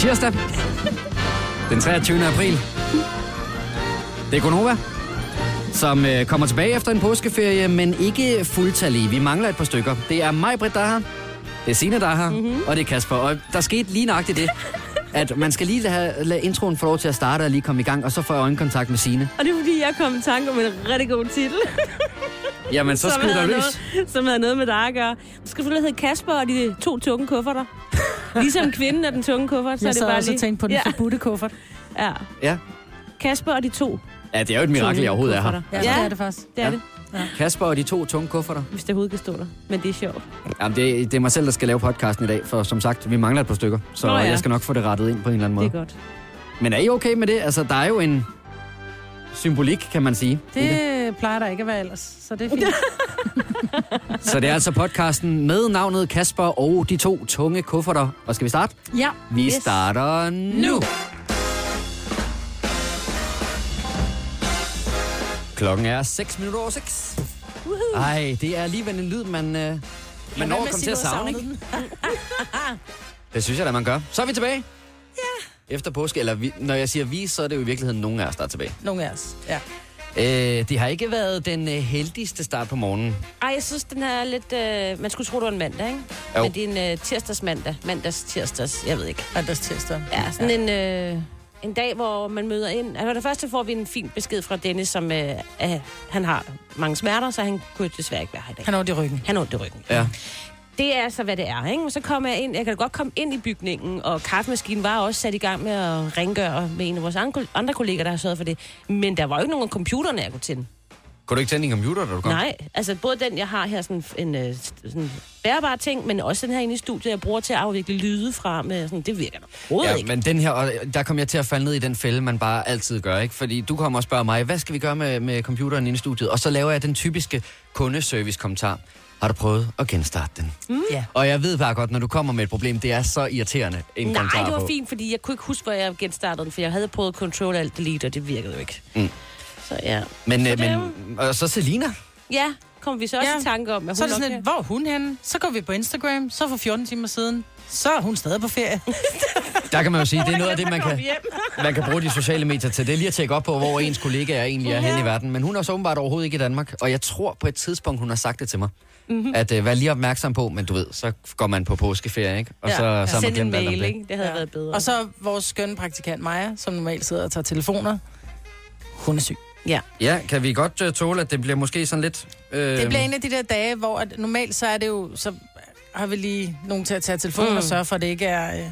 tirsdag, den 23. april. Det er Gonova, som øh, kommer tilbage efter en påskeferie, men ikke fuldtallige. Vi mangler et par stykker. Det er mig, Britt, der er her. Det er Signe, der er her. Mm-hmm. Og det er Kasper. Og der skete lige nøjagtigt det, at man skal lige lade, lade introen få lov til at starte og lige komme i gang, og så får jeg øjenkontakt med Signe. Og det er fordi, jeg kom i tanke om en rigtig god titel. Jamen, så dig havde løs. noget, som havde noget med dig at gøre. Du skal selvfølgelig hedde Kasper og de to tunge kufferter. Ligesom kvinden og den tunge kuffert, så Jeg er det bare lige... og tænkte på den ja. forbudte kuffert. ja. Ja. Kasper og de to ja, det er jo et mirakel, jeg overhovedet er her. kufferter. Ja, Ja, det er det faktisk. det er Ja. det. Kasper og de to tunge kufferter. Hvis det overhovedet kan stå der. Men det er sjovt. Jamen, det, det er mig selv, der skal lave podcasten i dag, for som sagt, vi mangler et par stykker. Så Nå ja. jeg skal nok få det rettet ind på en eller anden Det måde. er godt. Men er I okay med det? Altså, der er jo en symbolik, kan man sige. i Det plejer der ikke at være ellers, så det er fint. Så det er altså podcasten med navnet Kasper og de to tunge kufferter. Og skal vi starte? ja. Vi Yes. starter nu. Klokken er 6 minutter over 6. Ej, det er alligevel en lyd, man, øh, man når at komme til at savne, ikke? Det synes jeg da, man gør. Så er vi tilbage. Ja. Efter påske, eller vi, når jeg siger vi, så er det jo i virkeligheden nogen af os, der er tilbage. Nogle af os. Ja. Øh, det har ikke været den øh, heldigste start på morgenen. Ej, jeg synes, den er lidt... Øh, man skulle tro, det var en mandag, ikke? Jo. Men det er en øh, tirsdagsmandag. Mandags tirsdags, jeg ved ikke. Mandags tirsdag. Ja, sådan en, øh, en dag, hvor man møder ind. Altså, det første får vi en fin besked fra Dennis, som øh, øh, han har mange smerter, så han kunne desværre ikke være her i dag. Han har ondt i ryggen. Han har ondt i ryggen. Ja. Det er så, hvad det er, ikke? Så kommer jeg ind, jeg kan godt komme ind i bygningen, og kaffemaskinen var også sat i gang med at rengøre med en af vores andre- kolleger, der har sørget for det. Men der var jo ikke nogen af computerne, jeg kunne tænde. Kunne du ikke tænde din computer, da du kom? Nej, altså både den, jeg har her, sådan en øh, sådan bærbar ting, men også den her inde i studiet, jeg bruger til at afvikle lyde fra, med sådan, det virker overhovedet Ja, ikke. men den her, og der kom jeg til at falde ned i den fælde, man bare altid gør, ikke? Fordi du kommer og spørger mig, hvad skal vi gøre med, med computeren inde i studiet? Og så laver jeg den typiske kundeservice-kommentar. Har du prøvet at genstarte den? Mm. Ja. Og jeg ved bare godt, når du kommer med et problem, det er så irriterende en Nej, kommentar det var på. fint, fordi jeg kunne ikke huske, hvor jeg genstartede den, for jeg havde prøvet Control Alt Delete, og det virkede jo ikke. Mm. Så ja. Men, Så øh, men og så Selina. Ja, kom vi så også Ja. i tanke om, at Så er hun det sådan lidt, hvor er hun henne? Så går vi på Instagram, så for 14 timer siden, så er hun stadig på ferie. Der kan man jo sige, det er noget af det, man kan, man kan bruge de sociale medier til. Det er lige at tjekke op på, hvor ens kollegaer egentlig er henne i verden. Men hun er så åbenbart overhovedet ikke i Danmark. Og jeg tror på et tidspunkt, hun har sagt det til mig. Mhm. Mm-hmm. At øh, vær lige opmærksom på, men du ved, så går man på påskeferie, ikke? Og Ja. så, så har man glemt alt om mail, det. ikke? Det havde ja. været bedre. Og så vores skønne praktikant Maja, som normalt sidder og tager telefoner. Hun er syg. Ja. Ja, kan vi godt uh, tåle, at det bliver måske sådan lidt... Øh, Det bliver en af de der dage, hvor at normalt så er det jo, så har vi lige nogen til at tage telefonen Mm. og sørge for, at det ikke er, øh,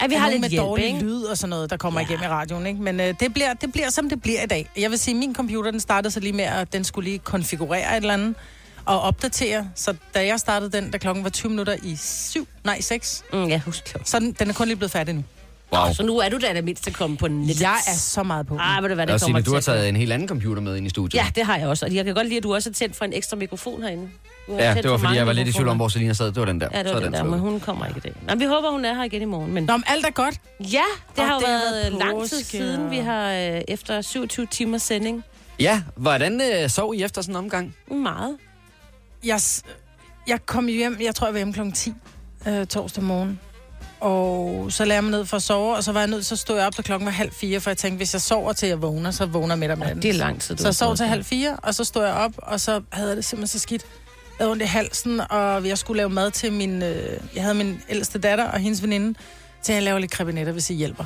Ja, vi er har lidt med hjælp, dårlig ikke? lyd og sådan noget, der kommer Ja. igennem i radioen. Ikke? Men øh, det, bliver, det bliver, som det bliver i dag. Jeg vil sige, min computer, den startede så lige med, at den skulle lige konfigurere et eller andet og opdatere. Så da jeg startede den, da klokken var 20 minutter i 7, nej 6, Mm, ja, husk så den, den er kun lige blevet færdig nu. Wow. Så nu er du da det mindste kommet på net. Jeg er så meget på. Ej, ved du hvad, det kommer sige, du har taget en helt anden computer med ind i studiet. Ja, det har jeg også. Og jeg kan godt lide, at du også har tændt for en ekstra mikrofon herinde. Ja det var for fordi, jeg var lidt i tvivl om, hvor Selina sad. Det var den der. Ja, det Så var er den der, slukket. men hun kommer ikke i dag. Nå, vi håber, hun er her igen i morgen. Men Nå, men alt er godt. ja, det Og har det været været lang tid siden, vi har øh, efter 27 timers sending. Ja, hvordan øh, sov I efter sådan en omgang? Meget. Jeg, jeg kom hjem, jeg tror, jeg var hjemme klokken 10 øh, torsdag morgen. Og så lagde jeg mig ned for at sove, og så var jeg nødt, så stod jeg op, da klokken var halv fire, for jeg tænkte, hvis jeg sover til jeg vågner, så vågner jeg midt om natten. Det er lang tid, du Så jeg sov til halv fire, og så stod jeg op, og så havde jeg det simpelthen så skidt. Jeg havde ondt i halsen, og jeg skulle lave mad til min... Øh, jeg havde min ældste datter og hendes veninde, til at lave lidt krebinetter, hvis I hjælper.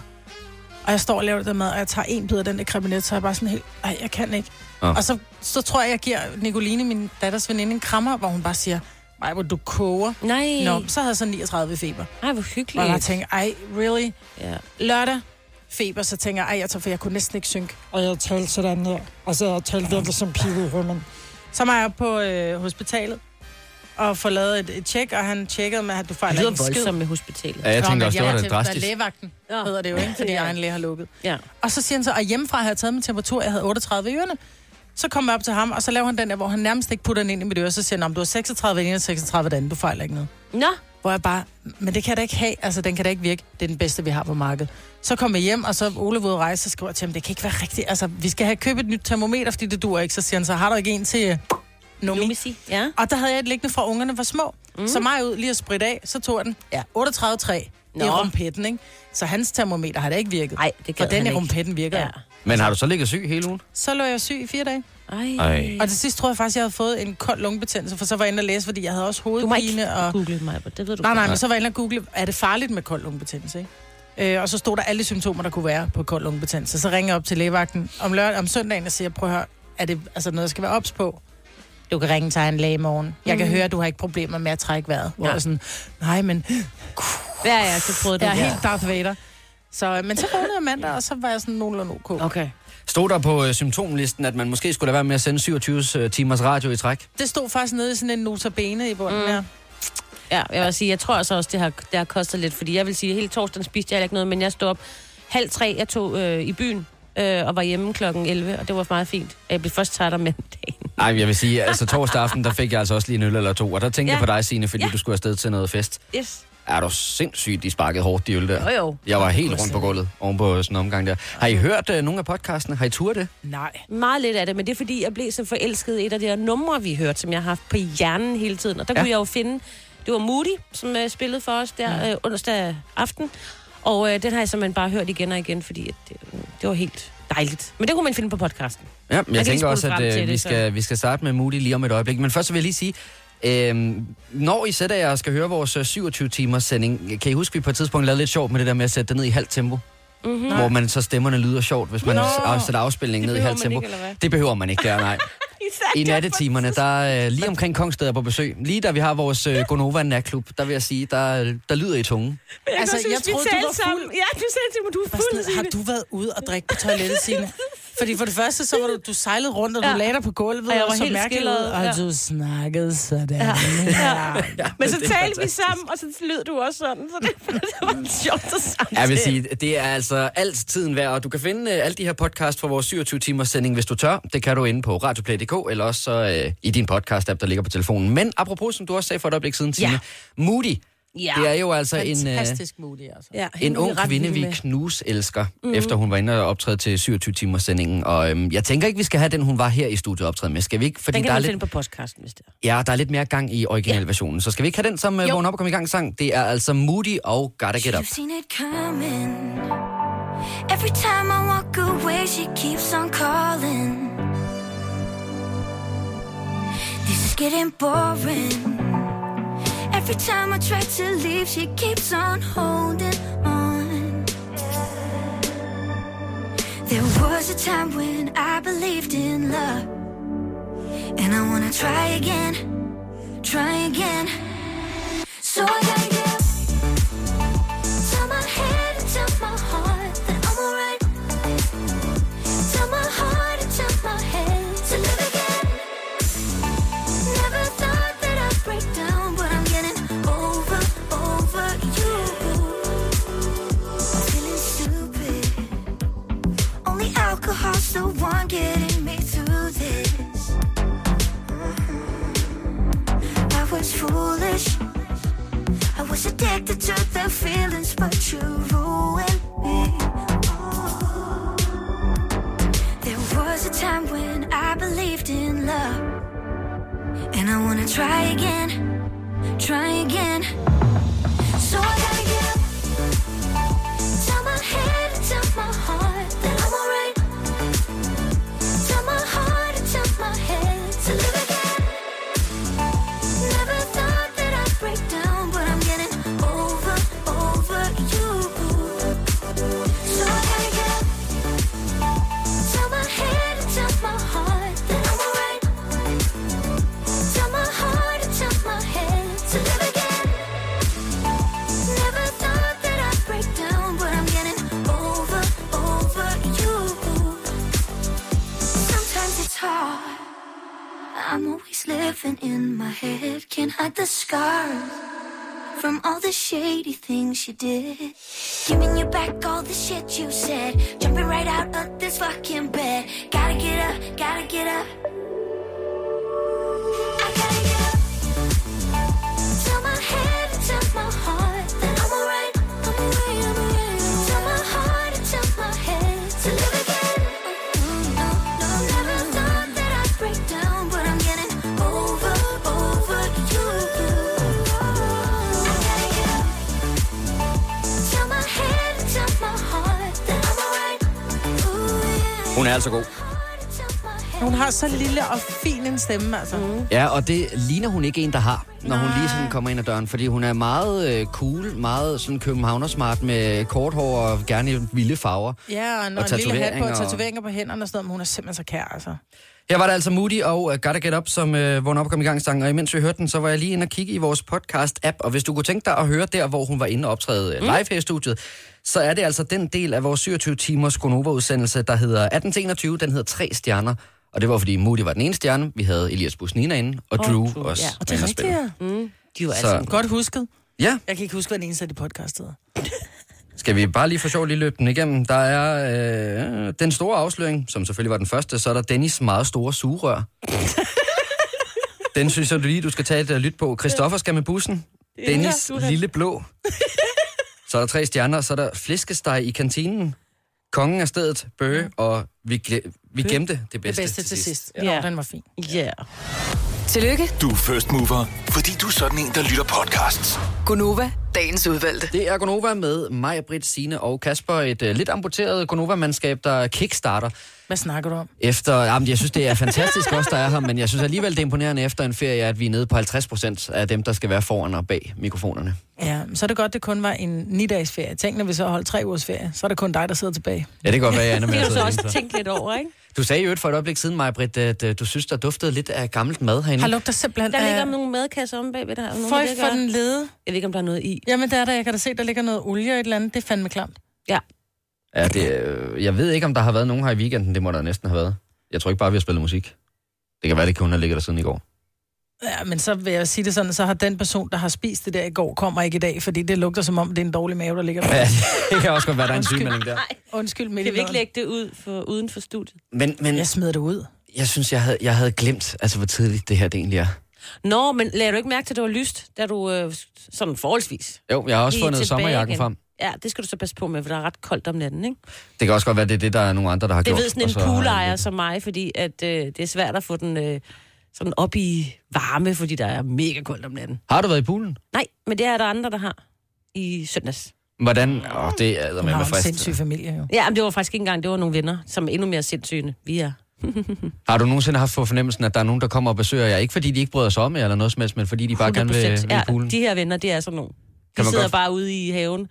Og jeg står og laver det der mad, og jeg tager en bid af den der krebinet, så er jeg bare sådan helt, ej, jeg kan ikke. Nå. Og så, så tror jeg, jeg giver Nicoline, min datters veninde, en krammer, hvor hun bare siger, ej, hvor du koger. Nej, Nå, så havde jeg så 39 i feber. Ej, hvor Og hyggeligt. jeg tænkte, ej, really? Ja. Lørdag, feber, så tænker jeg, ej, jeg tager, for jeg kunne næsten ikke synke. Og jeg talte sådan her. Og så jeg talte virkelig som pige i rømmen. Så var jeg på øh, hospitalet og få lavet et, et tjek, og han tjekkede med, at du Det fejler en skid. voldsomt med hospitalet. Ja, jeg tænkte også, det var til- drastisk. Er lægevagten, Ja. hedder det jo, ikke? Fordi Ja. egen læge har lukket. Ja. Og så siger han så, og hjemmefra havde jeg taget min temperatur, jeg havde 38 i ørerne. Så kom jeg op til ham, og så laver han den der, hvor han nærmest ikke putter den ind i mit øre, så siger han, om du har 36 i den ene og 36 den du fejler ikke noget. Nå, Hvor jeg bare, men det kan jeg da ikke have, altså den kan da ikke virke, det er den bedste, vi har på markedet. Så kom jeg hjem, og så Ole at rejse, så skriver jeg til ham, det kan ikke være rigtigt, altså vi skal have købt et nyt termometer, fordi det dur ikke, så siger han, så har du ikke en til Nomi? sige. Ja. Og der havde jeg et liggende fra ungerne var små. Mm. Så mig ud lige at spritte af, så tog jeg den. Ja, 38,3. i rumpetten, ikke? Så hans termometer har da ikke virket. Nej, det For den i rumpetten virker. Ja. Ja. Men har du så ligget syg hele ugen? Så lå jeg syg i fire dage. Ej. Ej. Og til sidst tror jeg faktisk, jeg havde fået en kold lungebetændelse, for så var jeg inde og læse, fordi jeg havde også Du må hovedpine. ikke og... google mig, det ved du. Nej, nej, men så var jeg inde og google, er det farligt med kold lungebetændelse, ikke? Øh, og så stod der alle de symptomer, der kunne være på kold lungebetændelse. Så ringer jeg op til lægevagten om, lørdag, om søndagen og siger, prøv at høre, er det altså noget, jeg skal være ops på? Du kan ringe til en læge i morgen. Jeg kan høre, at du har ikke problemer med at trække vejret. Hvor Nej. jeg er sådan, nej, men Ja, ja, så prøvede du jeg er helt Darth Vader. Så, men så vågnede jeg mandag, og så var jeg sådan nogenlunde ok. Okay. Stod der på øh, symptomlisten, at man måske skulle lade være med at sende 27 øh, timers radio i træk? Det stod faktisk nede i sådan en notabene i bunden Mm. her. Ja, jeg vil sige, jeg tror altså også, det har, det har kostet lidt, fordi jeg vil sige, hele torsdagen spiste jeg ikke noget, men jeg stod op halv tre, jeg tog øh, i byen øh, og var hjemme klokken 11, og det var meget fint. Jeg blev først træt om mandagen. Nej, jeg vil sige, altså torsdag aften, der fik jeg altså også lige en øl eller to, og der tænkte Ja. jeg på dig, Signe, fordi Ja. du skulle afsted til noget fest. Yes. Er du sindssygt, de sparkede hårdt, de øl der? Jo, jo. Jeg var helt rundt på gulvet oven på sådan en omgang der. Har I hørt uh, nogle af podcastene? Har I turet det? Nej. Meget lidt af det, men det er fordi, jeg blev så forelsket i et af de her numre, vi hørte, som jeg har haft på hjernen hele tiden. Og der Ja. ja. kunne jeg jo finde, det var Moody, som uh, spillede for os der øh, onsdag aften. Og øh, den har jeg simpelthen bare hørt igen og igen, fordi at det, det var helt dejligt. Men det kunne man finde på podcasten. Ja, men jeg, lige tænker også, at øh, det, vi, så- skal, vi skal starte med Moody lige om et øjeblik. Men først så vil jeg lige sige, øh, når I sætter jer og skal høre vores øh, 27-timers sending, kan I huske, at vi på et tidspunkt lavede lidt sjovt med det der med at sætte det ned i halvt tempo? Mm-hmm. Hvor man så stemmerne lyder sjovt, hvis man Nå. Sætter afspilningen Det ned i behøver halvt man tempo. ikke? Det behøver man ikke der, nej. I nattetimerne, der er øh, lige omkring Kongsted er på besøg. Lige da vi har vores øh, Gonova natklub, der vil jeg sige, der, der lyder I tunge. Jeg Altså, altså, jeg synes, troede, du var fuld. sammen. Ja, du sagde til mig, du er fuld. sådan, har du været ude og drikke på toilettet, Signe? Fordi for det første, så var du, du sejlede rundt, og du Ja. lagde dig på gulvet, Og jeg og var så helt skildret, og ja. du snakkede sådan. Ja. Ja. Men så talte vi sammen, og så lød du også sådan. Så det, det var sjovt at samtale. Jeg vil sige, det er altså alt tiden værd, og du kan finde øh, alle de her podcast fra vores 27 timers sending, hvis du tør. Det kan du inde på radioplay.dk, eller også så, øh, i din podcast-app, der ligger på telefonen. Men apropos, som du også sagde for et øjeblik siden, Tine, Ja. Moody, Ja. det er jo altså en, øh, Fantastisk modig, altså. ja, en er ung kvinde, vi knus elsker, mm. efter hun var inde og optræde til 27 timers sendingen. Og øhm, jeg tænker ikke, vi skal have den, hun var her i studiet optræde med. Skal vi ikke? Fordi Den kan der er, man lidt, finde på podcasten, hvis det er. ja, der er lidt mere gang i originalversionen. Så skal vi ikke have den som øh, Jo. vågn op og komme i gang sang? Det er altså Moody og Gotta Get Up. You've seen it coming. Every time I walk away, she keeps on calling. This is getting boring. Every time I try to leave, she keeps on holding on. There was a time when I believed in love. And I wanna try again, try again. So I gotta was addicted to the scars from all the shady things you did. Giving you back all the shit you said, jumping right out of this fucking bed. Gotta get up, gotta get up. Hun er altså god. Hun har så lille og fin en stemme, altså. Mm. Ja, og det ligner hun ikke en, der har, når hun lige sådan kommer ind ad døren. Fordi hun er meget øh, cool, meget sådan københavnersmart med kort hår og gerne i vilde farver. Ja, og, når Og en lille hat på, og tatoveringer på hænderne og sådan noget, men hun er simpelthen så kær, altså. Her var det altså Moody og uh, Gotta Get Up, som uh, vågnede op og kom i gang sangen. Og imens vi hørte den, så var jeg lige inde og kigge i vores podcast-app. Og hvis du kunne tænke dig at høre der, hvor hun var inde og optræde mm. live her i studiet, så er det altså den del af vores 27 timers Gonova-udsendelse, der hedder 1821. Den hedder tre stjerner. Og det var, fordi Moody var den ene stjerne. Vi havde Elias Busnina inde, og Drew Drew, også. ja. Og det er rigtigt, spille. ja. Mm. De var Så- altså... Godt husket. Ja, Jeg kan ikke huske, hvad den eneste af de podcast hedder. Skal vi bare lige for sjov lige løbe den igennem? Der er øh, den store afsløring, som selvfølgelig var den første, så er der Dennis meget store sugerør. den synes jeg du lige, du skal tage et uh, lyt på. Christoffer skal med bussen. Dennis har- lille blå. Så er der tre stjerner, så er der flæskesteg i kantinen. Kongen af stedet, Bøge, og vi, vi gemte det Det bedste, bedste til sidst. Ja, Ja. den var fin. Ja. Yeah. Tillykke, Du er first mover, fordi du er sådan en, der lytter podcasts. Gunova, dagens udvalgte. Det er Gonova med mig, Britt, Signe og Kasper. Et uh, lidt amputeret Gonova-mandskab, der kickstarter Hvad snakker du om? Efter, jamen, jeg synes, det er fantastisk også, der er her, men jeg synes alligevel, det er imponerende efter en ferie, at vi er nede på 50 procent af dem, der skal være foran og bag mikrofonerne. Ja, så er det godt, det kun var en 9-dages ferie. Tænk, når vi så holdt tre ugers ferie, så er det kun dig, der sidder tilbage. Ja, det kan godt være, jeg ender med Det du så også tænke lidt over, ikke? Du sagde jo et for et øjeblik siden, Maja Britt, at øh, du synes, der duftede lidt af gammelt mad herinde. Har lugter simpelthen Der ligger nogle madkasser om bagved der. Er Føj der ligger- for den lede. Jeg ved ikke, om der er noget i. Jamen, der er der. Jeg kan da se, der ligger noget olie og et eller andet. Det er fandme klamt. Ja. Ja, det, øh, jeg ved ikke, om der har været nogen her i weekenden. Det må der næsten have været. Jeg tror ikke bare, vi har spillet musik. Det kan være, det kun har ligget der siden i går. Ja, men så vil jeg sige det sådan, så har den person, der har spist det der i går, kommer ikke i dag, fordi det lugter som om, det er en dårlig mave, der ligger der. Ja, det kan også godt være, der er en sygemelding der. Undskyld, midt Kan vi ikke lægge det ud for, uden for studiet? Men, men Jeg smider det ud. jeg synes, jeg havde, jeg havde glemt, altså hvor tidligt det her det egentlig er. Nå, men lagde du ikke mærke til, at det var lyst, da du øh, sådan forholdsvis Jo, jeg har også fundet sommerjakken igen? frem. Ja, det skal du så passe på med, for der er ret koldt om natten, ikke? Det kan også godt være, det er det, der er nogle andre, der har Det gjort. ved sådan og en poolejer som mig, fordi at, øh, det er svært at få den øh, sådan op i varme, fordi der er mega koldt om natten. Har du været i poolen? Nej, men det er der andre, der har i søndags. Hvordan? Åh, det er med har mig frist. sindssyg familie, jo. Ja, men det var faktisk ikke engang, det var nogle venner, som er endnu mere sindssyge, vi er. Har du nogensinde haft for fornemmelsen, at der er nogen, der kommer og besøger jer? Ikke fordi de ikke bryder sig om jer eller noget som helst, men fordi de bare gerne vil, 100%. vil i ja, poolen? de her venner, det er sådan nogle. De Kan man sidder godt- bare ude i haven.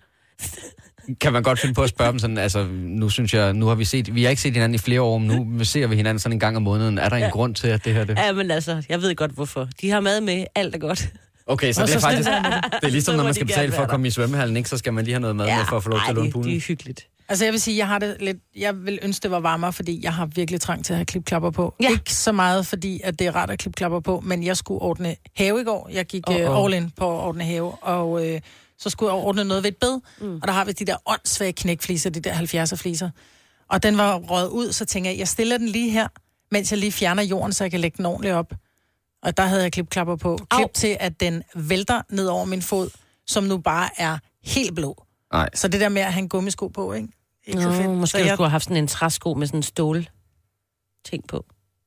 Kan man godt finde på at spørge dem sådan, altså nu synes jeg, nu har vi set, vi har ikke set hinanden i flere år, men nu ser vi hinanden sådan en gang om måneden. Er der en Ja. grund til, at det her det? Ja, men altså, jeg ved godt hvorfor. De har mad med, alt er godt. Okay, så Og det er så faktisk, det er ligesom, når man skal betale for at komme i svømmehallen, ikke? Så skal man lige have noget mad med for at få lov til at låne det, poolen. det er hyggeligt. Altså jeg vil sige, jeg har det lidt, jeg vil ønske, det var varmere, fordi jeg har virkelig trang til at have klipklapper på. Ja. Ikke så meget, fordi at det er rart at klipklapper på, men jeg skulle ordne have i går. Jeg gik uh, åh. all in på at ordne have, og øh, så skulle jeg ordne noget ved et bed, mm. og der har vi de der åndssvage knækfliser, de der 70'er fliser. Og den var røget ud, så tænker jeg, jeg stiller den lige her, mens jeg lige fjerner jorden, så jeg kan lægge den ordentligt op. Og der havde jeg klipklapper på. Klip Au. til, at den vælter ned over min fod, som nu bare er helt blå. Nej. Så det der med at have en gummisko på, ikke? Ikke Nå, så fedt. måske så du jeg, skulle have haft sådan en træsko med sådan en stål ting på.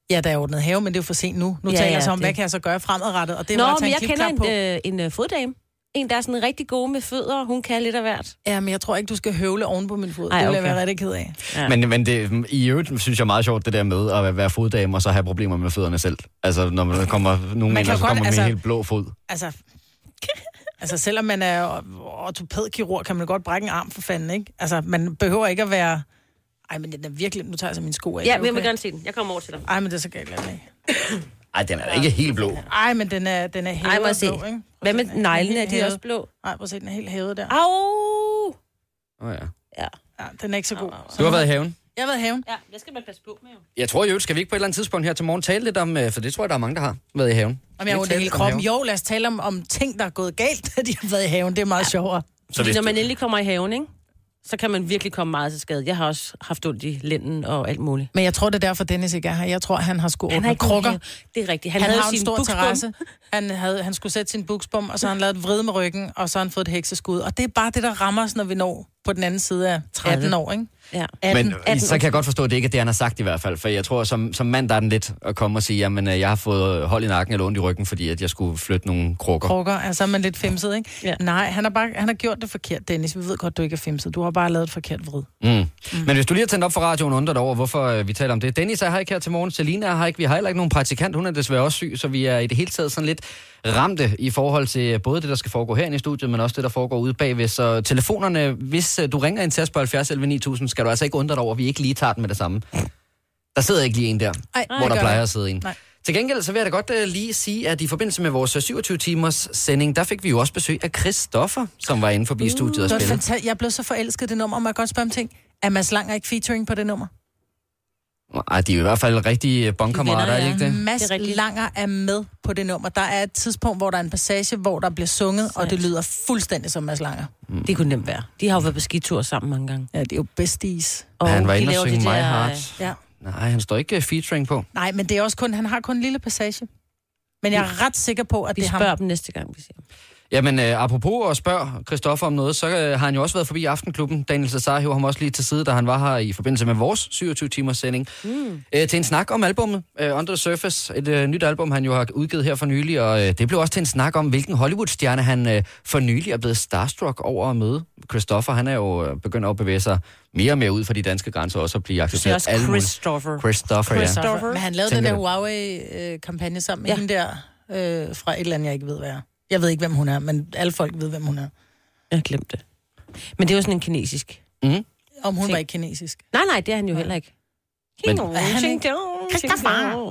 Ja, der er ordnet have, men det er jo for sent nu. Nu Ja, taler jeg ja, så om, det- hvad kan jeg så gøre fremadrettet? Og det er Nå, bare at men tage jeg en kender en, på. øh, en øh, foddame. En, der er sådan rigtig god med fødder. Hun kan lidt af hvert. Ja, men jeg tror ikke, du skal høvle oven på min fod. Ej, det vil jeg okay. være rigtig ked af. Ja. Men, men det, i øvrigt synes jeg meget sjovt, det der med at være foddame og så have problemer med fødderne selv. Altså, når man kommer nogen Man og så godt, kommer med altså- en helt blå fod. Altså, altså selvom man er ortopædkirurg, kan man godt brække en arm for fanden, ikke? Altså, man behøver ikke at være... Ej, men den er virkelig... Nu tager jeg så mine sko af. ja, Er det men jeg vil okay? gerne se den. Jeg kommer over til dig. Ej, men det er så galt, ikke. Ej, den er da ikke helt blå. Ej, men den er, den er hævet Ej, må jeg og se. blå, ikke? Hvad med Den er neglene? Er helt de også blå? Nej, prøv at se, den er helt hævet der. Au! Oh, ja. Ja. Ja, den er ikke så god. Du har været i haven. Jeg har været i haven. ja, det skal man passe på med jo. Jeg tror øvrigt, skal vi ikke på et eller andet tidspunkt her til morgen tale lidt om, øh, for det tror jeg, der er mange, der har været i haven. Om jeg har hele kroppen. Jo, lad os tale om, om ting, der er gået galt, da de har været i haven. Det er meget ja. sjovere. Så hvis når man endelig kommer i haven, ikke? Så kan man virkelig komme meget til skade. Jeg har også haft ondt i lænden og alt muligt. Men jeg tror, det er derfor, Dennis ikke er her. Jeg tror, han har skulle ikke krukker. have. Det er rigtigt. Han, Han, havde har en sin stor buksbom. terrasse. Han, havde, han skulle sætte sin buksbom, og så har han lavet et vride med ryggen, og så har han fået et hekseskud. Og det er bare det, der rammer os, når vi når på den anden side af 13 30. år, ikke? Ja. 18. Men 18. så kan jeg godt forstå, at det ikke er det, han har sagt i hvert fald. For jeg tror, som, som mand, der er den lidt at komme og sige, jamen, øh, jeg har fået hold i nakken eller ondt i ryggen, fordi at jeg skulle flytte nogle krukker. Krukker, altså er man lidt femset, ikke? Ja. Nej, han har, bare, han har gjort det forkert, Dennis. Vi ved godt, du ikke er femset. Du har bare lavet et forkert vrid. Mm. Mm. Men hvis du lige har tændt op for radioen og undret over, hvorfor øh, vi taler om det. Dennis er her ikke her til morgen, Selina er her ikke. Vi har heller ikke nogen praktikant, hun er desværre også syg, så vi er i det hele taget sådan lidt ramte i forhold til både det, der skal foregå herinde i studiet, men også det, der foregår ude bagved. Så telefonerne, hvis øh, du ringer ind til os på 70 11 9000, skal du altså ikke undre dig over, at vi ikke lige tager den med det samme. Der sidder ikke lige en der, Ej, hvor der plejer at sidde en. Nej. Til gengæld så vil jeg da godt uh, lige sige, at i forbindelse med vores 27-timers sending, der fik vi jo også besøg af Christoffer, som var inde forbi studiet og Det spille. Jeg blev så forelsket det nummer, og må jeg godt spørge om ting? Er Mads Langer ikke featuring på det nummer? Ej, de er i hvert fald rigtige bondkammerater, venner, er ikke det? Mads Det er rigtigt. Langer er med på det nummer. Der er et tidspunkt, hvor der er en passage, hvor der bliver sunget, og det lyder fuldstændig som Mads Langer. Det kunne nemt være. De har jo været på skitur sammen mange gange. Ja, det er jo besties. Og han var de inde og synge My der, Heart. Ja. Nej, han står ikke uh, featuring på. Nej, men det er også kun, han har kun en lille passage. Men jeg er ret sikker på, at Vi det er ham. spørger dem næste gang, vi siger. Jamen, øh, apropos at spørge Christoffer om noget, så øh, har han jo også været forbi Aftenklubben. Daniel Cesar hæver ham også lige til side, da han var her i forbindelse med vores 27-timers sending. Mm. Øh, til en snak om albummet, øh, Under the Surface. Et øh, nyt album, han jo har udgivet her for nylig. Og øh, det blev også til en snak om, hvilken Hollywood-stjerne han øh, for nylig er blevet starstruck over at møde. Christoffer, han er jo øh, begyndt at bevæge sig mere og mere ud for de danske grænser, også at blive accepteret. siger også alle mulige- Christopher. Christopher, ja. Christopher. Men han lavede Tænker den der? Huawei-kampagne sammen med Ja. hende der øh, fra et eller andet, jeg ikke ved, hvad er. Jeg ved ikke, hvem hun er, men alle folk ved, hvem hun er. Jeg har glemt det. Men det er jo sådan en kinesisk. Mm. Om hun var ikke kinesisk. Nej, nej, det er han jo heller ikke. Men-.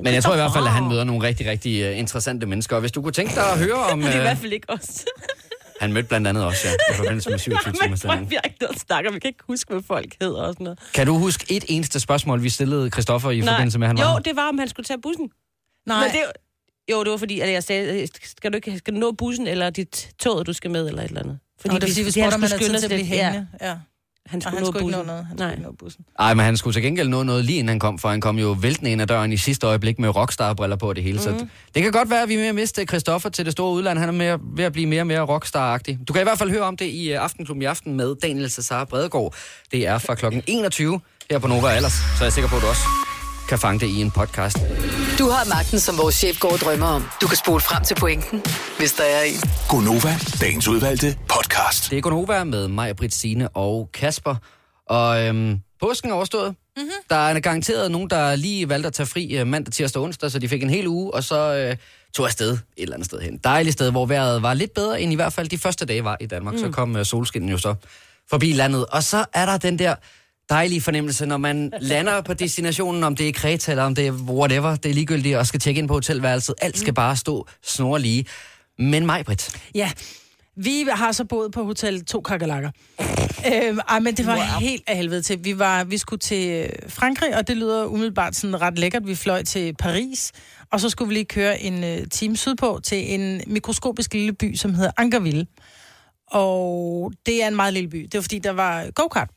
Men jeg tror i hvert fald, at han møder nogle rigtig, rigtig uh, interessante mennesker. Og hvis du kunne tænke dig at høre om... Det er i øh, hvert fald ikke os. han mødte blandt andet også, ja, i forbindelse med 27 timers Men sending. vi har ikke noget at snakke om. Vi kan ikke huske, hvad folk hedder og sådan noget. Kan du huske et eneste spørgsmål, vi stillede Christoffer i forbindelse med, at han var Jo, her? det var, om han skulle tage bussen. Nej, Men det, jo, det var fordi, at jeg sagde, øh, skal du, ikke, skal du nå bussen, eller dit tog, du skal med, eller et eller andet. fordi, det er fordi, vi spurgte, om han havde tid til at blive Ja, hængende. Ja. han Og skulle han nå skulle ikke nå bussen. noget. Han Nej. nå bussen. Ej, men han skulle til gengæld nå noget lige inden han kom, for han kom jo væltende ind ad døren i sidste øjeblik med rockstar-briller på det hele. Mm. Så det kan godt være, at vi er med at miste Christoffer til det store udland. Han er mere, ved at blive mere og mere rockstar-agtig. Du kan i hvert fald høre om det i uh, Aftenklubben i aften med Daniel Cesar Bredegaard. Det er fra klokken 21 her på Nova Allers, så er jeg sikker på, at du også kan fange det i en podcast. Du har magten, som vores chef går og drømmer om. Du kan spole frem til pointen, hvis der er en. Gonova, dagens udvalgte podcast. Det er Gonova med mig, Britt Signe og Kasper. Og øhm, påsken er overstået. Mm-hmm. Der er garanteret nogen, der lige valgte at tage fri øh, mandag, tirsdag og onsdag, så de fik en hel uge, og så øh, tog afsted et eller andet sted hen. Dejligt sted, hvor vejret var lidt bedre, end i hvert fald de første dage var i Danmark. Mm. Så kom øh, solskinnen jo så forbi landet. Og så er der den der dejlige fornemmelse, når man lander på destinationen, om det er Kreta eller om det er whatever, det er ligegyldigt, og skal tjekke ind på hotelværelset. Alt skal bare stå snorlige. Men mig, Britt, Ja, vi har så boet på hotel To Kakalakker. øhm, ej, men det var wow. helt af helvede til. Vi, var, vi skulle til øh, Frankrig, og det lyder umiddelbart sådan ret lækkert. Vi fløj til Paris, og så skulle vi lige køre en øh, time sydpå til en mikroskopisk lille by, som hedder Ankerville. Og det er en meget lille by. Det var fordi, der var go-kart.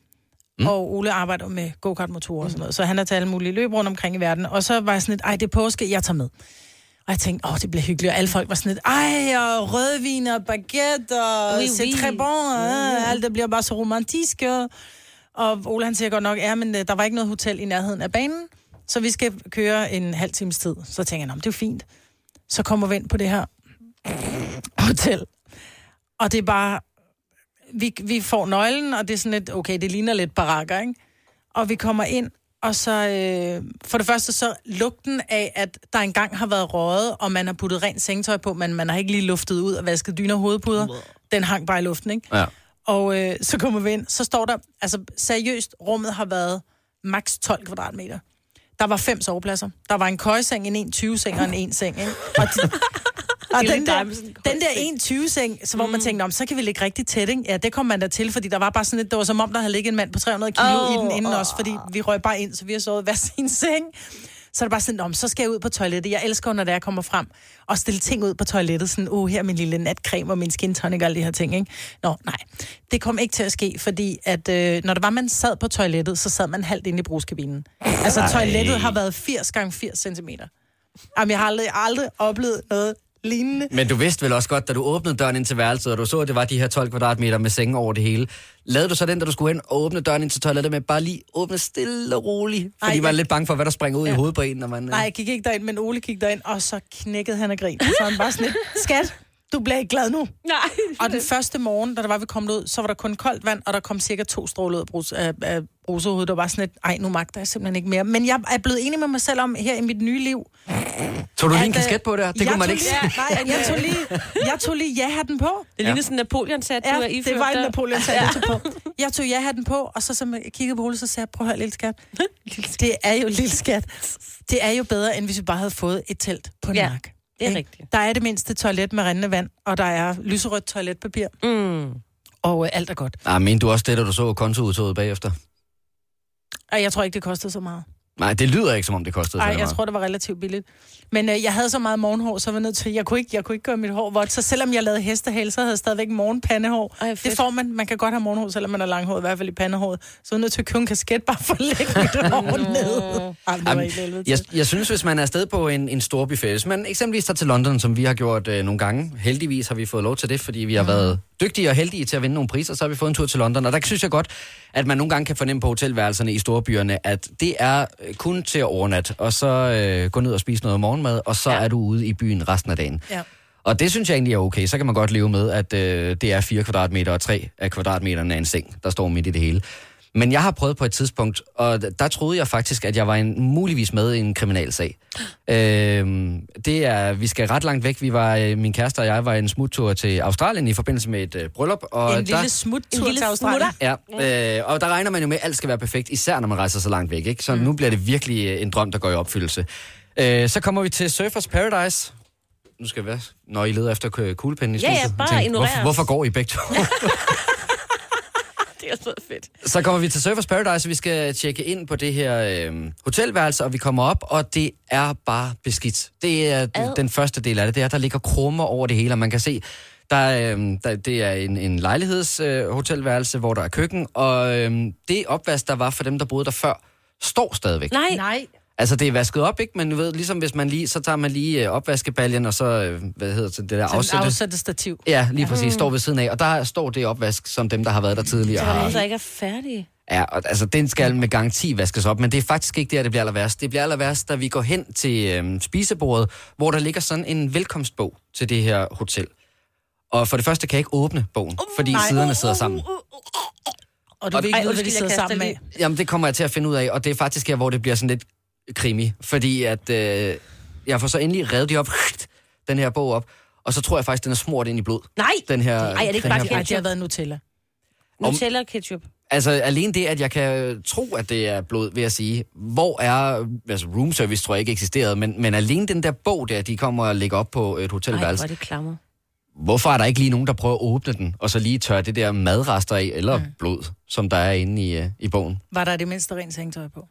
Mm. Og Ole arbejder med go-kart-motorer og sådan noget. Så han har taget alle mulige løb rundt omkring i verden. Og så var jeg sådan lidt, ej, det er påske, jeg tager med. Og jeg tænkte, åh, det bliver hyggeligt. Og alle folk var sådan lidt, ej, og rødvin og baguette, og Oui, oui, c'est oui. très bon, og alt det bliver bare så romantisk. Og, og Ole han siger godt nok, ja, men øh, der var ikke noget hotel i nærheden af banen, så vi skal køre en halv times tid. Så tænker jeg, "Nå, men det er fint. Så kommer vi ind på det her hotel, og det er bare, vi, vi får nøglen, og det er sådan lidt, okay, det ligner lidt barakker, ikke? Og vi kommer ind, og så, øh, for det første så lugten af, at der engang har været røget, og man har puttet rent sengetøj på, men man har ikke lige luftet ud og vasket dyner og hovedpuder. Den hang bare i luften, ikke? Ja. Og øh, så kommer vi ind, så står der, altså seriøst, rummet har været maks 12 kvadratmeter. Der var fem sovepladser. Der var en køjeseng, en 21-seng og en 1-seng, ikke? Og, de, og den, der, den der 21-seng, så hvor man tænkte, om så kan vi ligge rigtig tæt, ikke? Ja, det kom man da til, fordi der var bare sådan lidt, det var som om, der havde ligget en mand på 300 kilo oh, i den inden åh. os, fordi vi røg bare ind, så vi har sovet hver sin seng. Så er det bare sådan, om så skal jeg ud på toilettet. Jeg elsker, når jeg kommer frem og stille ting ud på toilettet. Sådan, oh, her er min lille natcreme og min skin tonic og alle de her ting, ikke? Nå, nej. Det kom ikke til at ske, fordi at, øh, når det var, man sad på toilettet, så sad man halvt inde i brugskabinen. Altså, toilettet har været 80 gange 80 cm. Jamen, jeg har aldrig, aldrig oplevet noget lignende. Men du vidste vel også godt, da du åbnede døren ind til værelset, og du så, at det var de her 12 kvadratmeter med senge over det hele. Lavede du så den, da du skulle hen og åbne døren ind til toilettet med bare lige åbne stille og roligt? Fordi Ej, man er lidt bange for, hvad der springer ud ja. i hovedet på en, når man... øh, Nej, jeg gik ikke derind, men Ole gik derind, og så knækkede han af grin. Så han bare sådan lidt, skat, du bliver ikke glad nu. Nej. Og den første morgen, da der var vi kommet ud, så var der kun koldt vand, og der kom cirka to stråler ud af, brus, af, af brusehovedet. Det var bare sådan lidt, ej, nu magter jeg simpelthen ikke mere. Men jeg er blevet enig med mig selv om her i mit nye liv. Tog du lige en øh, kasket på der? Det jeg kunne man ikke lige. Nej, jeg tog lige, jeg tog lige ja-hatten på. Det ligner sådan en Napoleon-sat, du Ja, iført det var en der. Napoleon ja. jeg tog på. Jeg tog ja-hatten på, og så som jeg kiggede på Ole, så sagde jeg, prøv at høre, lille skat. Det er jo, lille skat, det er jo bedre, end hvis vi bare havde fået et telt på en Ja, mark. Det er Ikke? rigtigt. Der er det mindste toilet med rindende vand, og der er lyserødt toiletpapir, Mm. og øh, alt er godt. Ah, men du også det, da du så kontoudtoget bagefter? Og jeg tror ikke, det kostede så meget. Nej, det lyder ikke, som om det kostede Nej, så jeg meget. tror, det var relativt billigt. Men øh, jeg havde så meget morgenhår, så var jeg nødt til, jeg kunne ikke, jeg kunne ikke gøre mit hår vådt. Så selvom jeg lavede hestehale, så havde jeg stadigvæk morgenpandehår. Ej, det får man. Man kan godt have morgenhår, selvom man er langhåret, i hvert fald i pandehåret. Så jeg var nødt til at købe en kasket, bare for at lægge mit hår ned. Ej, Jamen, jeg, jeg synes, hvis man er afsted på en, en stor buffet, hvis man eksempelvis tager til London, som vi har gjort øh, nogle gange, heldigvis har vi fået lov til det, fordi vi har været dygtige og heldige til at vinde nogle priser, så har vi fået en tur til London, og der synes jeg godt, at man nogle gange kan fornemme på hotelværelserne i storbyerne, at det er øh, kun til at overnatte, og så øh, gå ned og spise noget morgenmad, og så ja. Er du ude i byen resten af dagen. Ja. Og det synes jeg egentlig er okay. Så kan man godt leve med, at øh, det er 4 kvadratmeter, og 3 af kvadratmeterne er en seng, der står midt i det hele. Men jeg har prøvet på et tidspunkt, og der troede jeg faktisk, at jeg var en, muligvis med i en kriminalsag. Øhm, det er, vi skal ret langt væk. Vi var, øh, min kæreste og jeg var en smuttur til Australien i forbindelse med et øh, bryllup. Og En der, lille smuttur En lille til Australien. Ja, øh, og der regner man jo med, at alt skal være perfekt, især når man rejser så langt væk. Ikke? Så mm. nu bliver det virkelig øh, en drøm, der går i opfyldelse. Øh, så kommer vi til Surfers Paradise. Nu skal vi være, når I leder efter kuglepinden i Ja, ja, bare Tænk, ignorer hvorfor, os. hvorfor går I begge to? Det er så fedt. så kommer vi til Surfers Paradise, og vi skal tjekke ind på det her øh, hotelværelse, og vi kommer op, og det er bare beskidt. Det er Ad. den første del af det, det er, at der ligger krummer over det hele, og man kan se, der, øh, der, det er en, en lejlighedshotelværelse, øh, hotelværelse, hvor der er køkken, og øh, det opvask, der var for dem, der boede der før, står stadigvæk. Nej. Nej. Altså, det er vasket op, ikke? Men du ved, ligesom hvis man lige, så tager man lige øh, opvaskebaljen, og så, øh, hvad hedder det, det der Afsætte. afsætte. Stativ. Ja, lige præcis, står ved siden af. Og der står det opvask, som dem, der har været der tidligere. Er har. nogen, der ikke er færdige. Ja, og, altså den skal med garanti vaskes op, men det er faktisk ikke der, det bliver aller værst. Det bliver aller værst, da vi går hen til øhm, spisebordet, hvor der ligger sådan en velkomstbog til det her hotel. Og for det første kan jeg ikke åbne bogen, fordi nej. siderne sidder sammen. Og du Og- ved ikke, hvad de sidder sammen med. Jamen, det kommer jeg til at finde ud af, og det er faktisk her, hvor det bliver sådan lidt krimi. Fordi at øh, jeg får så endelig revet de op, den her bog op, og så tror jeg faktisk, den er smurt ind i blod. Nej. Den her, Ej, er det ikke bare ketchup? Ej, det har været Nutella. Nutella og ketchup. Altså alene det, at jeg kan tro, at det er blod, vil jeg sige. Hvor er, altså room service tror jeg ikke eksisterede, men, men alene den der bog der, de kommer og lægger op på et Ej, hvor hotelværelse. er det klammer. Hvorfor er der ikke lige nogen, der prøver at åbne den, og så lige tørre det der madrester af, eller mm. blod, som der er inde i, uh, i bogen? Var der det mindste rent sengetøj på?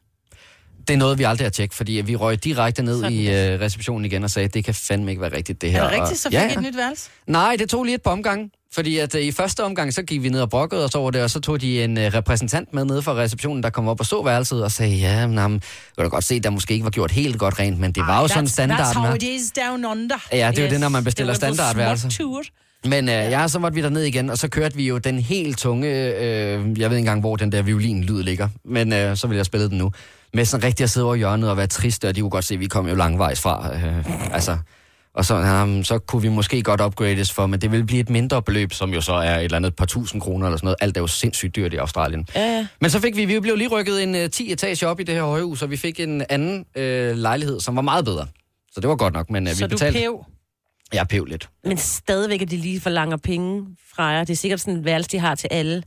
Det er noget, vi aldrig har tjekket, fordi vi røg direkte ned Sådan i uh, receptionen igen og sagde, det kan fandme ikke være rigtigt, det her. Er det rigtigt, så fik ja, I et nyt værelse? Nej, det tog lige et par omgange. Fordi at uh, i første omgang, så gik vi ned og brokkede os over det, og så tog de en uh, repræsentant med nede fra receptionen, der kom op og så værelset og sagde, ja, men jeg da godt se, der måske ikke var gjort helt godt rent, men det var jo sådan standarden. That's how it is down under. Ja, det er jo Yes. det, når man bestiller Det var på standardværelse. småtur. Men øh, ja, så måtte vi derned igen, og så kørte vi jo den helt tunge, øh, jeg ved ikke engang, hvor den der violin-lyd ligger, men øh, så vil jeg spille den nu. Med sådan rigtig at sidde over hjørnet og være trist, og de kunne godt se, at vi kom jo langvejs fra. Øh, altså, og så, um, så kunne vi måske godt upgrades for, men det ville blive et mindre beløb, som jo så er et eller andet par tusind kroner eller sådan noget. Alt er jo sindssygt dyrt i Australien. Ja, ja. Men så fik vi, vi blev lige rykket en uh, 10 etage op i det her højhus, og vi fik en anden øh, lejlighed, som var meget bedre. Så det var godt nok, men Så vi du betalte... pev. Jeg pev lidt. Men stadigvæk er de lige forlanger penge fra jer. Det er sikkert sådan en værelse, de har til alle.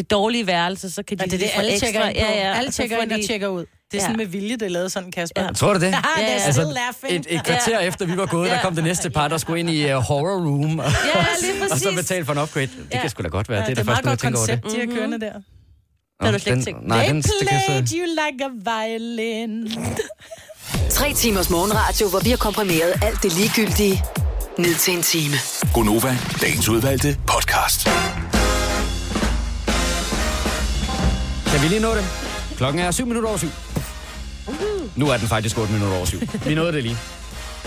Det dårlige værelse, så kan de Ja, det er det, få alle ekstra. tjekker ind på. Ja, ja. Alle og tjekker ind og de- tjekker ud. Det er Ja. sådan med vilje, det er lavet sådan, Kasper. Ja. Tror du det? Ja, still Altså, laughing. et, et kvarter efter vi var gået, der kom det næste par, der skulle ind i uh, horror room, og, Ja, lige og præcis. så betale for en upgrade. Det Ja. kan sgu da godt være. Ja, det det er er da et først meget nu, jeg godt tænker over det. koncept, de har kørende der. Det har du slet ikke tænkt. Nej, den, They det played you like a violin. Tre timers morgenradio, hvor vi har komprimeret alt det ligegyldige ned til en time. Gonova, dagens udvalgte podcast. Kan vi lige nå det? Klokken er 7 minutter over 7. Nu er den faktisk 8 minutter over 7. Vi nåede det lige.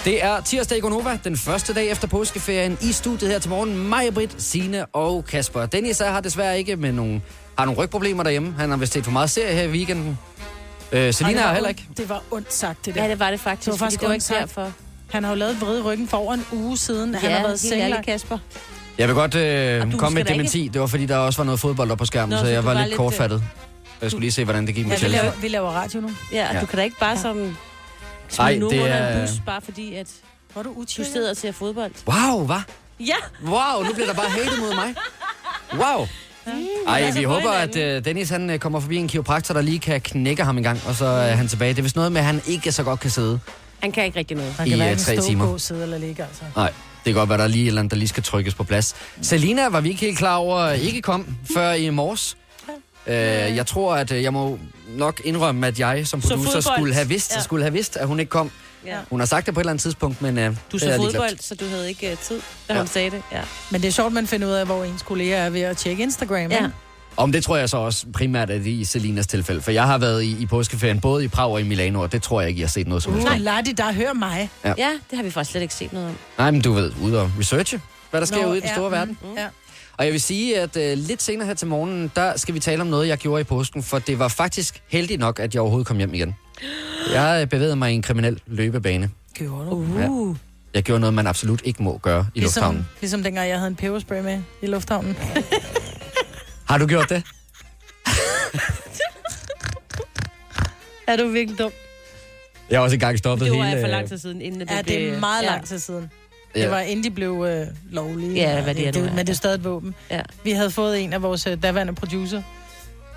Det er tirsdag i Gonova, den første dag efter påskeferien. I studiet her til morgen, Maja Britt, Signe og Kasper. Dennis er har desværre ikke med nogle, har nogle rygproblemer derhjemme. Han har vist set for meget serie her i weekenden. Øh, Selina har heller ikke. Det var ondt sagt, det der. Ja, det var det faktisk, Det var faktisk det var ikke sagt. derfor. Han har jo lavet vrid i ryggen for over en uge siden. han ja, har været senglagt. Kasper. Jeg vil godt øh, komme med et dementi. Det var fordi, der også var noget fodbold op på skærmen, Nå, så så jeg var var lidt lidt, kortfattet. Jeg skulle lige se, hvordan det gik med Ja, vi, Chelsea. laver, vi laver radio nu. Ja, og Ja. du kan da ikke bare som Ej, smide nogen det under er- en bus, bare fordi, at Hvor du du utjekket? sidder og ser fodbold. Wow, hvad? Ja, Wow, nu bliver der bare hatet mod mig. Wow. Ej, passer vi på håber, at uh, Dennis han, uh, kommer forbi en kiropraktor, der lige kan knække ham en gang, og så er han tilbage. Det er vist noget med, at han ikke så godt kan sidde. han kan ikke rigtig noget. Han kan øh, hverken tre stå, timer. gå, sidde eller ligge, altså. Nej, det kan godt være, der er lige et eller andet, der lige skal trykkes på plads. Selina var vi ikke helt klar over, ikke kom før i morges. Uh, jeg tror, at uh, jeg må nok indrømme, at jeg som producer skulle have, vidst, Ja. skulle have vidst, at hun ikke kom. Ja. Hun har sagt det på et eller andet tidspunkt, men uh, Du det så fodbold, så du havde ikke uh, tid, da Ja. hun sagde det. Ja. Men det er sjovt, man finder ud af, hvor ens kolleger er ved at tjekke Instagram. ja. ikke? Om det tror jeg så også primært er det i Selinas tilfælde, for jeg har været i, i påskeferien både i Prag og i Milano, og det tror jeg ikke, jeg har set noget som helst. Om. lad de der høre mig. ja, det har vi faktisk slet ikke set noget om. Nej, men du ved, ude og researche, hvad der sker Nå, ude i den ja, store mm, verden. Ja. Og jeg vil sige, at uh, lidt senere her til morgenen, der skal vi tale om noget, jeg gjorde i påsken, for det var faktisk heldigt nok, at jeg overhovedet kom hjem igen. Jeg øh, bevægede mig i en kriminel løbebane. Gjorde du? Uh. Jeg gjorde noget, man absolut ikke må gøre i Ligesom, lufthavnen. ligesom dengang, jeg havde en peberspray med i lufthavnen. Har du gjort det? Er du virkelig dum? Jeg har også engang stoppet Det var hele... for øh, lang tid siden, inden at Ja, det er blev- meget ja. lang tid siden. Ja. Det var inden de blev øh, lovlige. Ja, hvad det er, det, du er. Men det er stadig et våben. Ja. Vi havde fået en af vores øh, daværende producer,